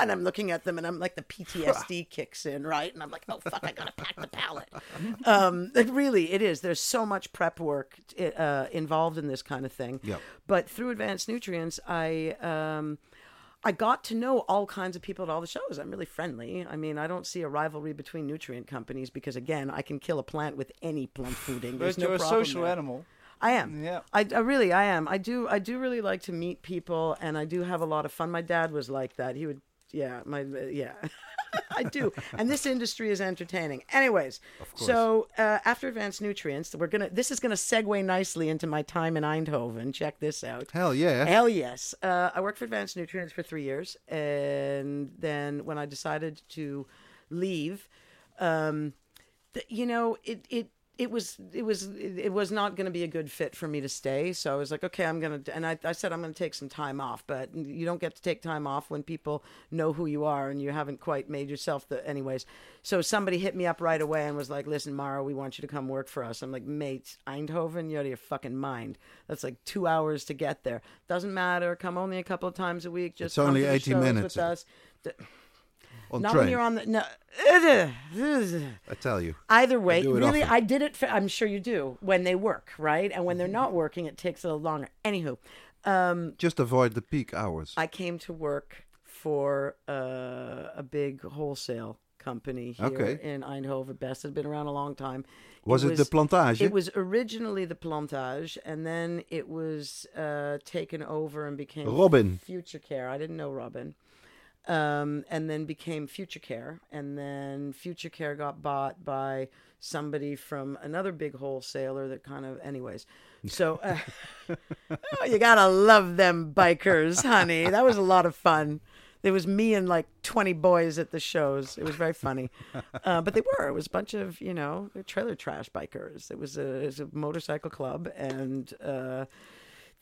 and I'm looking at them, and I'm like the PTSD kicks in, right? And I'm like, oh fuck, I gotta pack the pallet. um, it really, it is. There's so much prep work uh, involved in this kind of thing. Yep. But through Advanced Nutrients, I um, I got to know all kinds of people at all the shows. I'm really friendly. I mean, I don't see a rivalry between nutrient companies because, again, I can kill a plant with any plant fooding. There's no you're a social there. animal. I am. Yeah. I, I really, I am. I do, I do really like to meet people, and I do have a lot of fun. My dad was like that. He would, yeah, my, yeah. I do, and this industry is entertaining. Anyways, so uh, after Advanced Nutrients, we're gonna. This is gonna segue nicely into my time in Eindhoven. Check this out. Hell yeah. Hell yes. Uh, I worked for Advanced Nutrients for three years, and then when I decided to leave, um, th- you know, it it it was it was it, was not going to be a good fit for me to stay. So I was like, okay, I'm gonna, and I, I said I'm gonna take some time off, but you don't get to take time off when people know who you are and you haven't quite made yourself the, anyways. So somebody hit me up right away and was like, listen, Mara, we want you to come work for us. I'm like, mate, Eindhoven, you're out of your fucking mind. That's like two hours to get there. Doesn't matter. Come only a couple of times a week. Just It's only come to the 80 shows minutes. with us. On Not train. when you're on the no. I tell you. Either way, it really, often. I did it. For, I'm sure you do when they work, right? And when they're not working, it takes a little longer. Anywho, um, Just avoid the peak hours. I came to work for uh, a big wholesale company here Okay. in Eindhoven. Best has been around a long time. was it, the plantage? It was originally the Plantage, and then it was uh, taken over and became Robin. Future Care. I didn't know Robin. Um, and then became Future Care, and then Future Care got bought by somebody from another big wholesaler that kind of, anyways. So uh, oh, you gotta love them bikers, honey. That was a lot of fun. There was me and like 20 boys at the shows. It was very funny. Uh, but they were. It was a bunch of, you know, trailer trash bikers. It was a, it was a motorcycle club. And uh,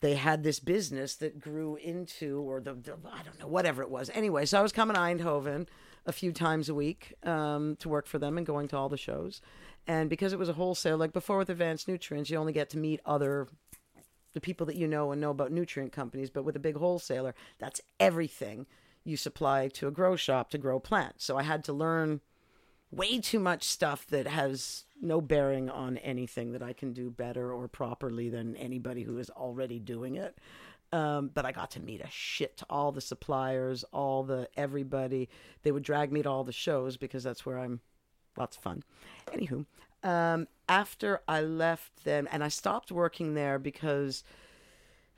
they had this business that grew into, or the, the, I don't know, whatever it was. Anyway, so I was coming to Eindhoven a few times a week um, to work for them and going to all the shows. And because it was a wholesale, like before with Advanced Nutrients, you only get to meet other the people that you know and know about nutrient companies, but with a big wholesaler, that's everything you supply to a grow shop to grow plants. So I had to learn way too much stuff that has no bearing on anything that I can do better or properly than anybody who is already doing it. Um, but I got to meet a shit to all the suppliers, all the everybody. They would drag me to all the shows because that's where I'm lots of fun. Anywho, um, after I left them, and I stopped working there because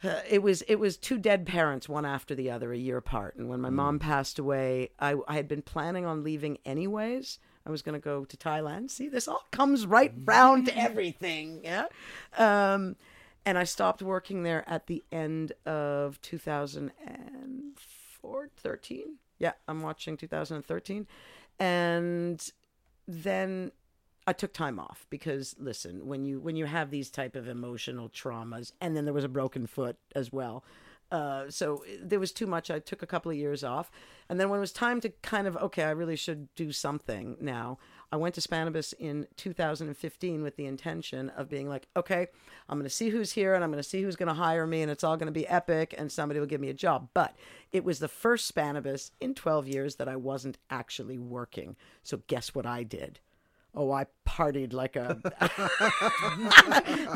uh, it was it was two dead parents, one after the other, a year apart. And when my mom passed away, I, I had been planning on leaving anyways. I was going to go to Thailand. See, this all comes right round to everything. Yeah. Um, and I stopped working there at the end of 2004, 13. Yeah, I'm watching 2013. And then I took time off because listen, when you when you have these type of emotional traumas and then there was a broken foot as well. Uh, so there was too much. I took a couple of years off, and then when it was time to kind of okay, I really should do something now. I went to Spannabis in 2015 with the intention of being like, okay, I'm going to see who's here and I'm going to see who's going to hire me, and it's all going to be epic, and somebody will give me a job. But it was the first Spannabis in 12 years that I wasn't actually working. So guess what I did? Oh, I partied like a.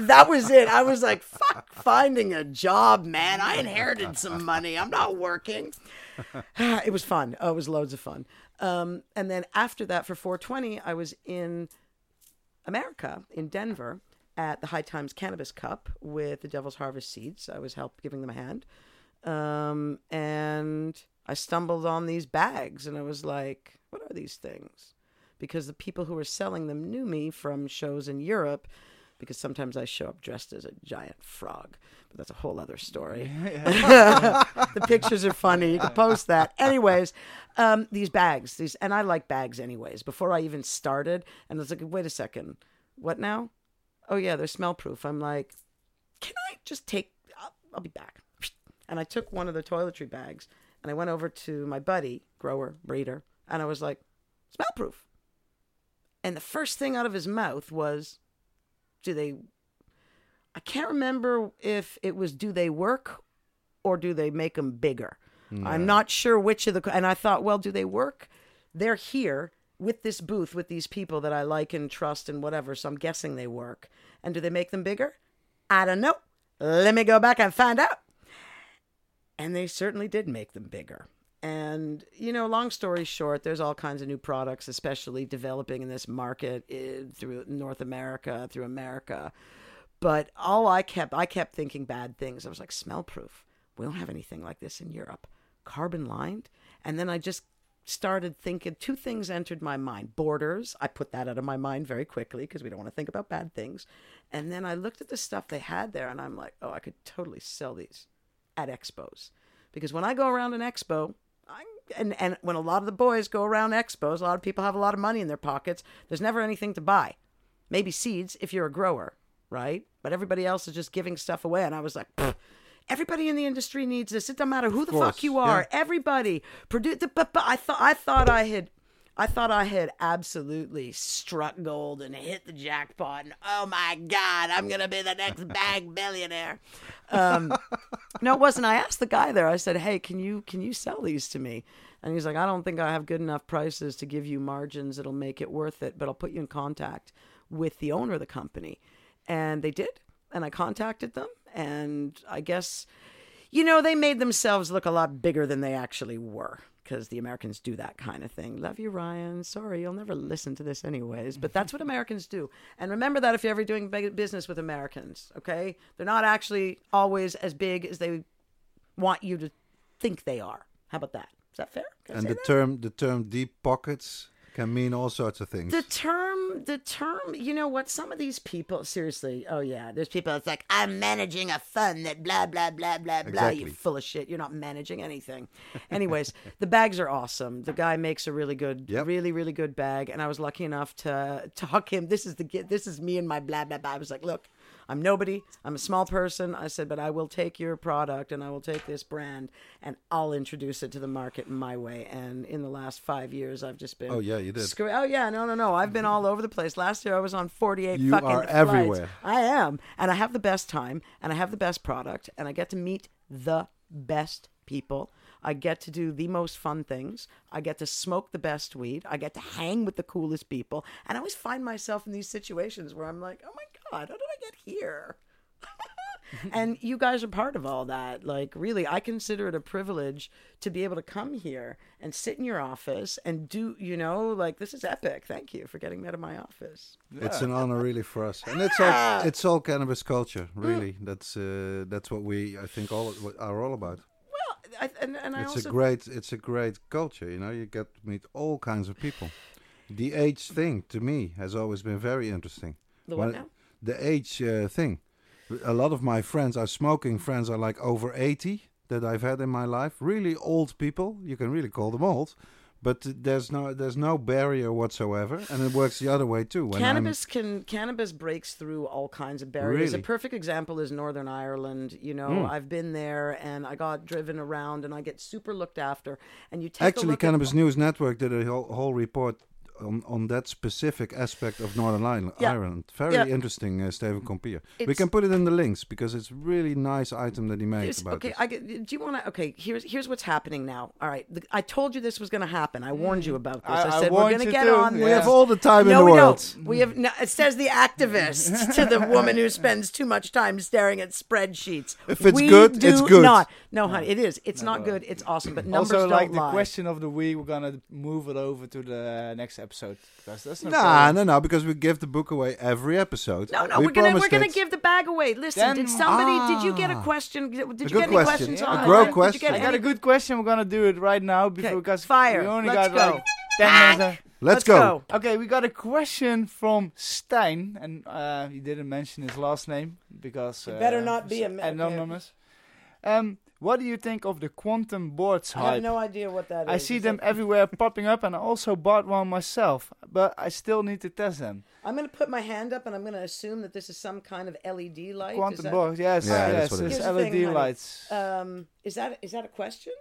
that was it. I was like, fuck finding a job, man. I inherited some money. I'm not working. it was fun. Oh, it was loads of fun. Um, and then after that, for 420, I was in America, in Denver, at the High Times Cannabis Cup with the Devil's Harvest Seeds. I was helping giving them a hand. Um, and I stumbled on these bags and I was like, what are these things? Because the people who were selling them knew me from shows in Europe because sometimes I show up dressed as a giant frog, but that's a whole other story. the pictures are funny. You can post that. Anyways, um, these bags, these, and I like bags anyways. Before I even started, and I was like, wait a second, what now? Oh yeah, they're smell proof. I'm like, can I just take? I'll, I'll be back. And I took one of the toiletry bags, and I went over to my buddy, grower, breeder, and I was like, smell proof. And the first thing out of his mouth was, do they, I can't remember if it was, do they work or do they make them bigger? I'm not sure which of the, and I thought, well, do they work? They're here with this booth with these people that I like and trust and whatever, so I'm guessing they work. And do they make them bigger? I don't know. Let me go back and find out. And they certainly did make them bigger. And, you know, long story short, there's all kinds of new products, especially developing in this market eh, through North America, through America. But all I kept, I kept thinking bad things. I was like, smell proof. We don't have anything like this in Europe. Carbon lined. And then I just started thinking, two things entered my mind borders. I put that out of my mind very quickly because we don't want to think about bad things. And then I looked at the stuff they had there and I'm like, oh, I could totally sell these at expos. Because when I go around an expo, and and when a lot of the boys go around expos, a lot of people have a lot of money in their pockets. There's never anything to buy. Maybe seeds if you're a grower, right? But everybody else is just giving stuff away. And I was like, everybody in the industry needs this. It doesn't matter who the course, fuck you are. yeah. Everybody produce. But, but I thought I thought I had. I thought I had absolutely struck gold and hit the jackpot. And oh my God, I'm going to be the next bag billionaire. Um, no, it wasn't. I asked the guy there. I said, "Hey, can you can you sell these to me?" And he's like, "I don't think I have good enough prices to give you margins that'll make it worth it, but I'll put you in contact with the owner of the company." And they did, and I contacted them, and I guess you know, they made themselves look a lot bigger than they actually were because the Americans do that kind of thing. Love you, Ryan. Sorry, you'll never listen to this anyways, but that's what Americans do. And remember that if you're ever doing business with Americans, okay? They're not actually always as big as they want you to think they are. How about that? Is that fair? And the that? term the term deep pockets can mean all sorts of things. The term, the term, you know what? Some of these people, seriously, oh yeah, there's people that's like, I'm managing a fund that blah, blah, blah, blah, blah. You Exactly. full of shit. You're not managing anything. Anyways, the bags are awesome. The guy makes a really good, Yep. really, really good bag. And I was lucky enough to talk him. This is the, this is me and my blah, blah, blah. I was like, look, I'm nobody. I'm a small person. I said, but I will take your product and I will take this brand and I'll introduce it to the market my way. And in the last five years, I've just been Oh, yeah, you did. Screw- oh yeah, no, no, no. I've been all over the place. Last year I was on 48 You fucking are flights. everywhere. I am, and I have the best time, and I have the best product, and I get to meet the best people. I get to do the most fun things. I get to smoke the best weed. I get to hang with the coolest people, and I always find myself in these situations where I'm like, "Oh my god, how did I get here?" and you guys are part of all that. Like, really, I consider it a privilege to be able to come here and sit in your office and do, you know, like this is epic. Thank you for getting me out of my office. It's an honor, really, for us, and it's all it's all cannabis culture. Really, that's uh, that's what we I think all are all about. Well, I, and, and I It's also a great it's a great culture. You know, you get to meet all kinds of people. The age thing to me has always been very interesting. the what When- now? The age uh, thing. A lot of my friends are smoking friends are like over 80 that I've had in my life. Really old people. You can really call them old. But there's no there's no barrier whatsoever, and it works the other way too. When I'm- cannabis can cannabis breaks through all kinds of barriers. Really? A perfect example is Northern Ireland. You know, Mm. I've been there and I got driven around and I get super looked after. And you take Actually, look at- Cannabis News Network did a whole, whole report on, on that specific aspect of Northern Ireland. Yeah. Ireland. Very Yeah. interesting, uh, Steven Compier. We can put it in the links because it's a really nice item that he made It's- about okay, this. I do you want to? Okay, here's here's what's happening now. All right, the, I told you this was going to happen. I warned you about this. I- I, I said we're going to get too, on. yeah. we have all the time no, in the we world. don't. We have. No, it says the activist to the woman who spends too much time staring at spreadsheets. If it's We good, do it's good. Not. No, honey, it is. It's not good. It's awesome. But numbers also, don't like the lie. question of the week, we're gonna move it over to the next episode because that's no Nah, no, no, because we give the book away every episode. No, no, we we're gonna we're gonna give the bag away. Listen, Then- did somebody? did you get a Ah. question? Did you get any question. questions A on grow it? Did you question. get I any- got a good question. We're gonna do it right now before Okay, because fire. we only Let's got go. like ten minutes. Let's, go. Okay, we got a question from Stein, and uh, he didn't mention his last name because It uh, better not be a s- ma- anonymous. Um, what do you think of the quantum boards I have no idea what that is. I see Is them that- everywhere popping up, and I also bought one myself, but I still need to test them. I'm going to put my hand up and I'm going to assume that this is some kind of LED light. Is Quantum that- boards, yes, Yeah, yes, that's what it it's is. Here's the LED thing, lights. Um, is that is that a question?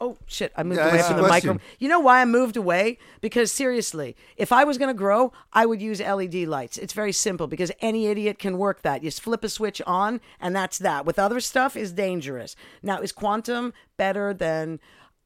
Oh shit! I moved Yeah, away from the question. micro. You know why I moved away? Because seriously, if I was going to grow, I would use LED lights. It's very simple because any idiot can work that. You just flip a switch on, and that's that. With other stuff, is dangerous. Now, is quantum better than?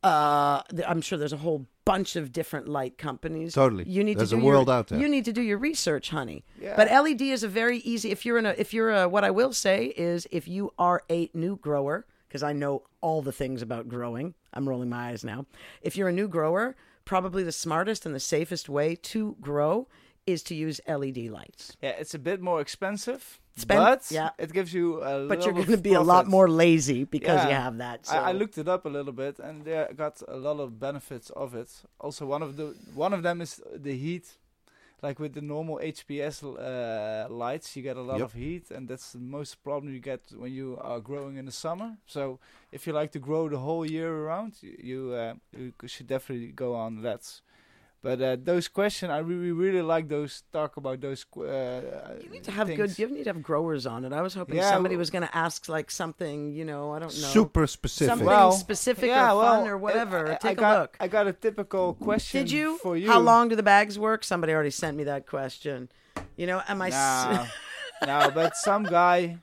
Uh, I'm sure there's a whole bunch of different light companies. Totally. You need There's to a do world your, out there. You need to do your research, honey. Yeah. But LED is a very easy. If you're in a, if you're a, what I will say is, if you are a new grower, because I know all the things about growing. I'm rolling my eyes now. If you're a new grower, probably the smartest and the safest way to grow is to use LED lights. Yeah, it's a bit more expensive, Spend- but yeah. it gives you a But you're going to be a lot more lazy because you have that. So. I, I looked it up a little bit, and they got a lot of benefits of it. Also, one of the one of them is the heat. Like with the normal HPS uh, lights, you get a lot Yep. of heat, and that's the most problem you get when you are growing in the summer. So, if you like to grow the whole year around, you you, uh, you c- should definitely go on that. But uh, those questions, I really really like those. Talk about those. qu- Uh, you need to have things. good. You need to have growers on it. I was hoping Yeah, somebody w- was going to ask like something. You know, I don't know. Super specific. Something Well, specific yeah, or fun or whatever. I- I Take a got- look. I got a typical question. Did you? For you. How long do the bags work? Somebody already sent me that question. You know, am I? s- No, no, but some guy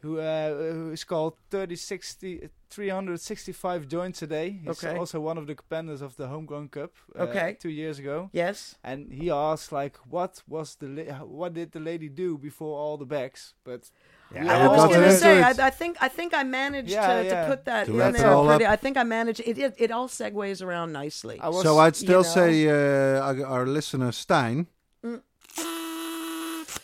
who uh, who is called 3060, 365 joints a day. He's Okay. also one of the competitors of the Homegrown Cup. Uh, Okay. Two years ago, yes. and he asked like, what was the la- what did the lady do before all the bags? But Yeah, we I was going to say. I, I think I think I managed Yeah, to, yeah. to put that To in wrap it there all pretty. up. I think I managed. It, it it all segues around nicely. I was So I'd still know. say uh, our, our listener Stein. Mm.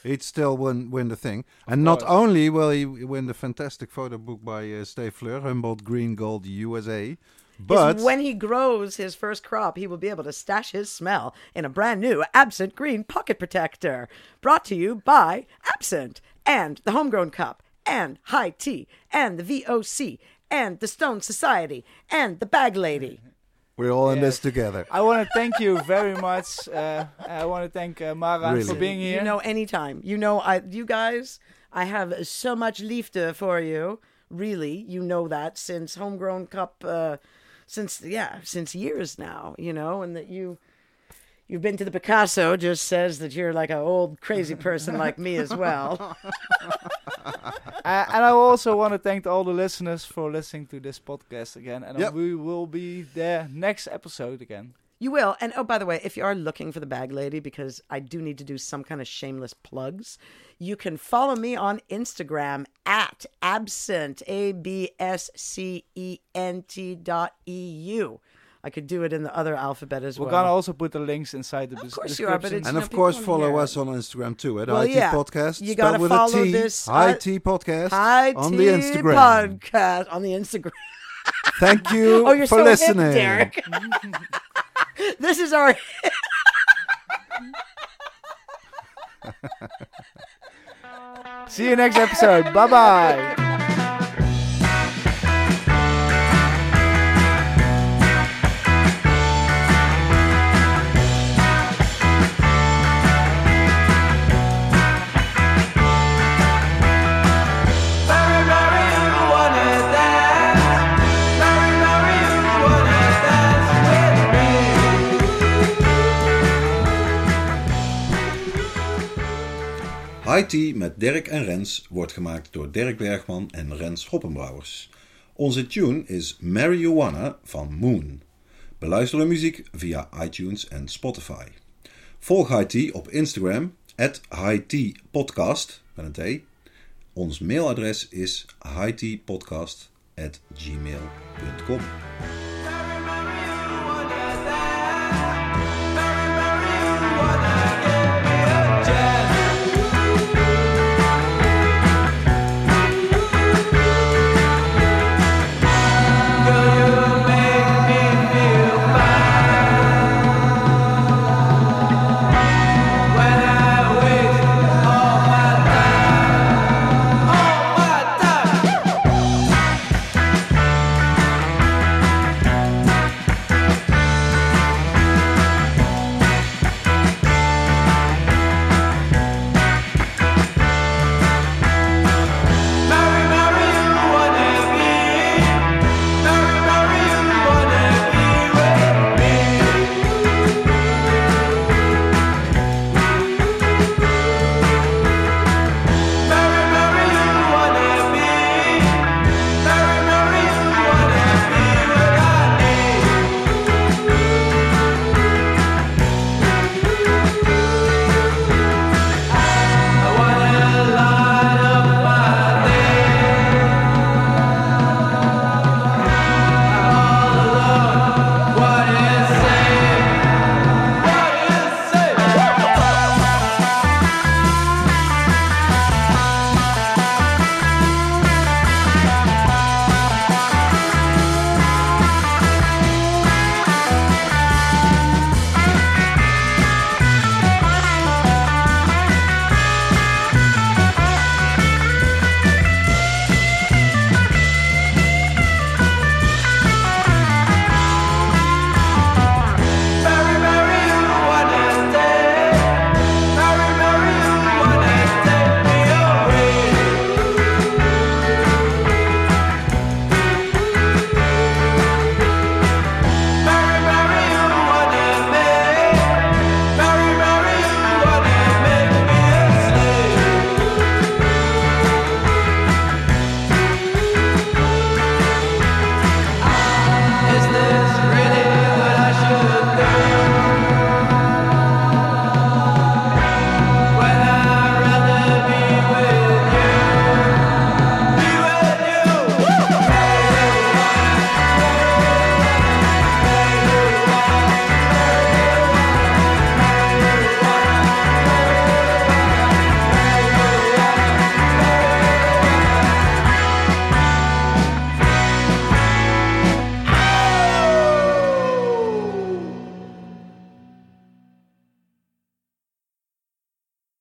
He'd still win win the thing, and not only will he win the fantastic photo book by uh, Stay Fleur, Humboldt Green Gold USA, but when he grows his first crop, he will be able to stash his smell in a brand new Abscent Green Pocket Protector. Brought to you by Abscent and the Homegrown Cup and High Tea and the VOC and the Stone Society and the Bag Lady. We're all in this together. I want to thank you very much. Uh, I want to thank uh, Mara Really. for being here. You know, anytime. You know, I, you guys, I have so much liefde for you. Really, you know that since Homegrown Cup, uh, since yeah, since years now. You know, and that you. You've been to the Picasso just says that you're like an old crazy person like me as well. Uh, and I also want to thank all the listeners for listening to this podcast again. And Yep. we will be there next episode again. You will. And oh, by the way, if you are looking for the bag lady, because I do need to do some kind of shameless plugs, you can follow me on Instagram at abscent, A B S C E N T dot E U. I could do it in the other alphabet as well. We're gonna also put the links inside the Of des- course you are, but description. it's- And of course, follow hear us on Instagram too at Well, IT yeah. Podcast. You gotta with follow a T. this, uh, IT Podcast Hi on the Instagram. podcast on the Instagram. Thank you Oh, you're for so listening. hip, Derek. this is our. See you next episode. Bye bye. Tea met Dirk en Rens wordt gemaakt door Dirk Bergman en Rens Hoppenbrouwers. Onze tune is Marijuana van Moon. Beluister de muziek via iTunes en Spotify. Volg Tea op Instagram, at Podcast met een T. Ons mailadres is highteapodcast at gmail.com.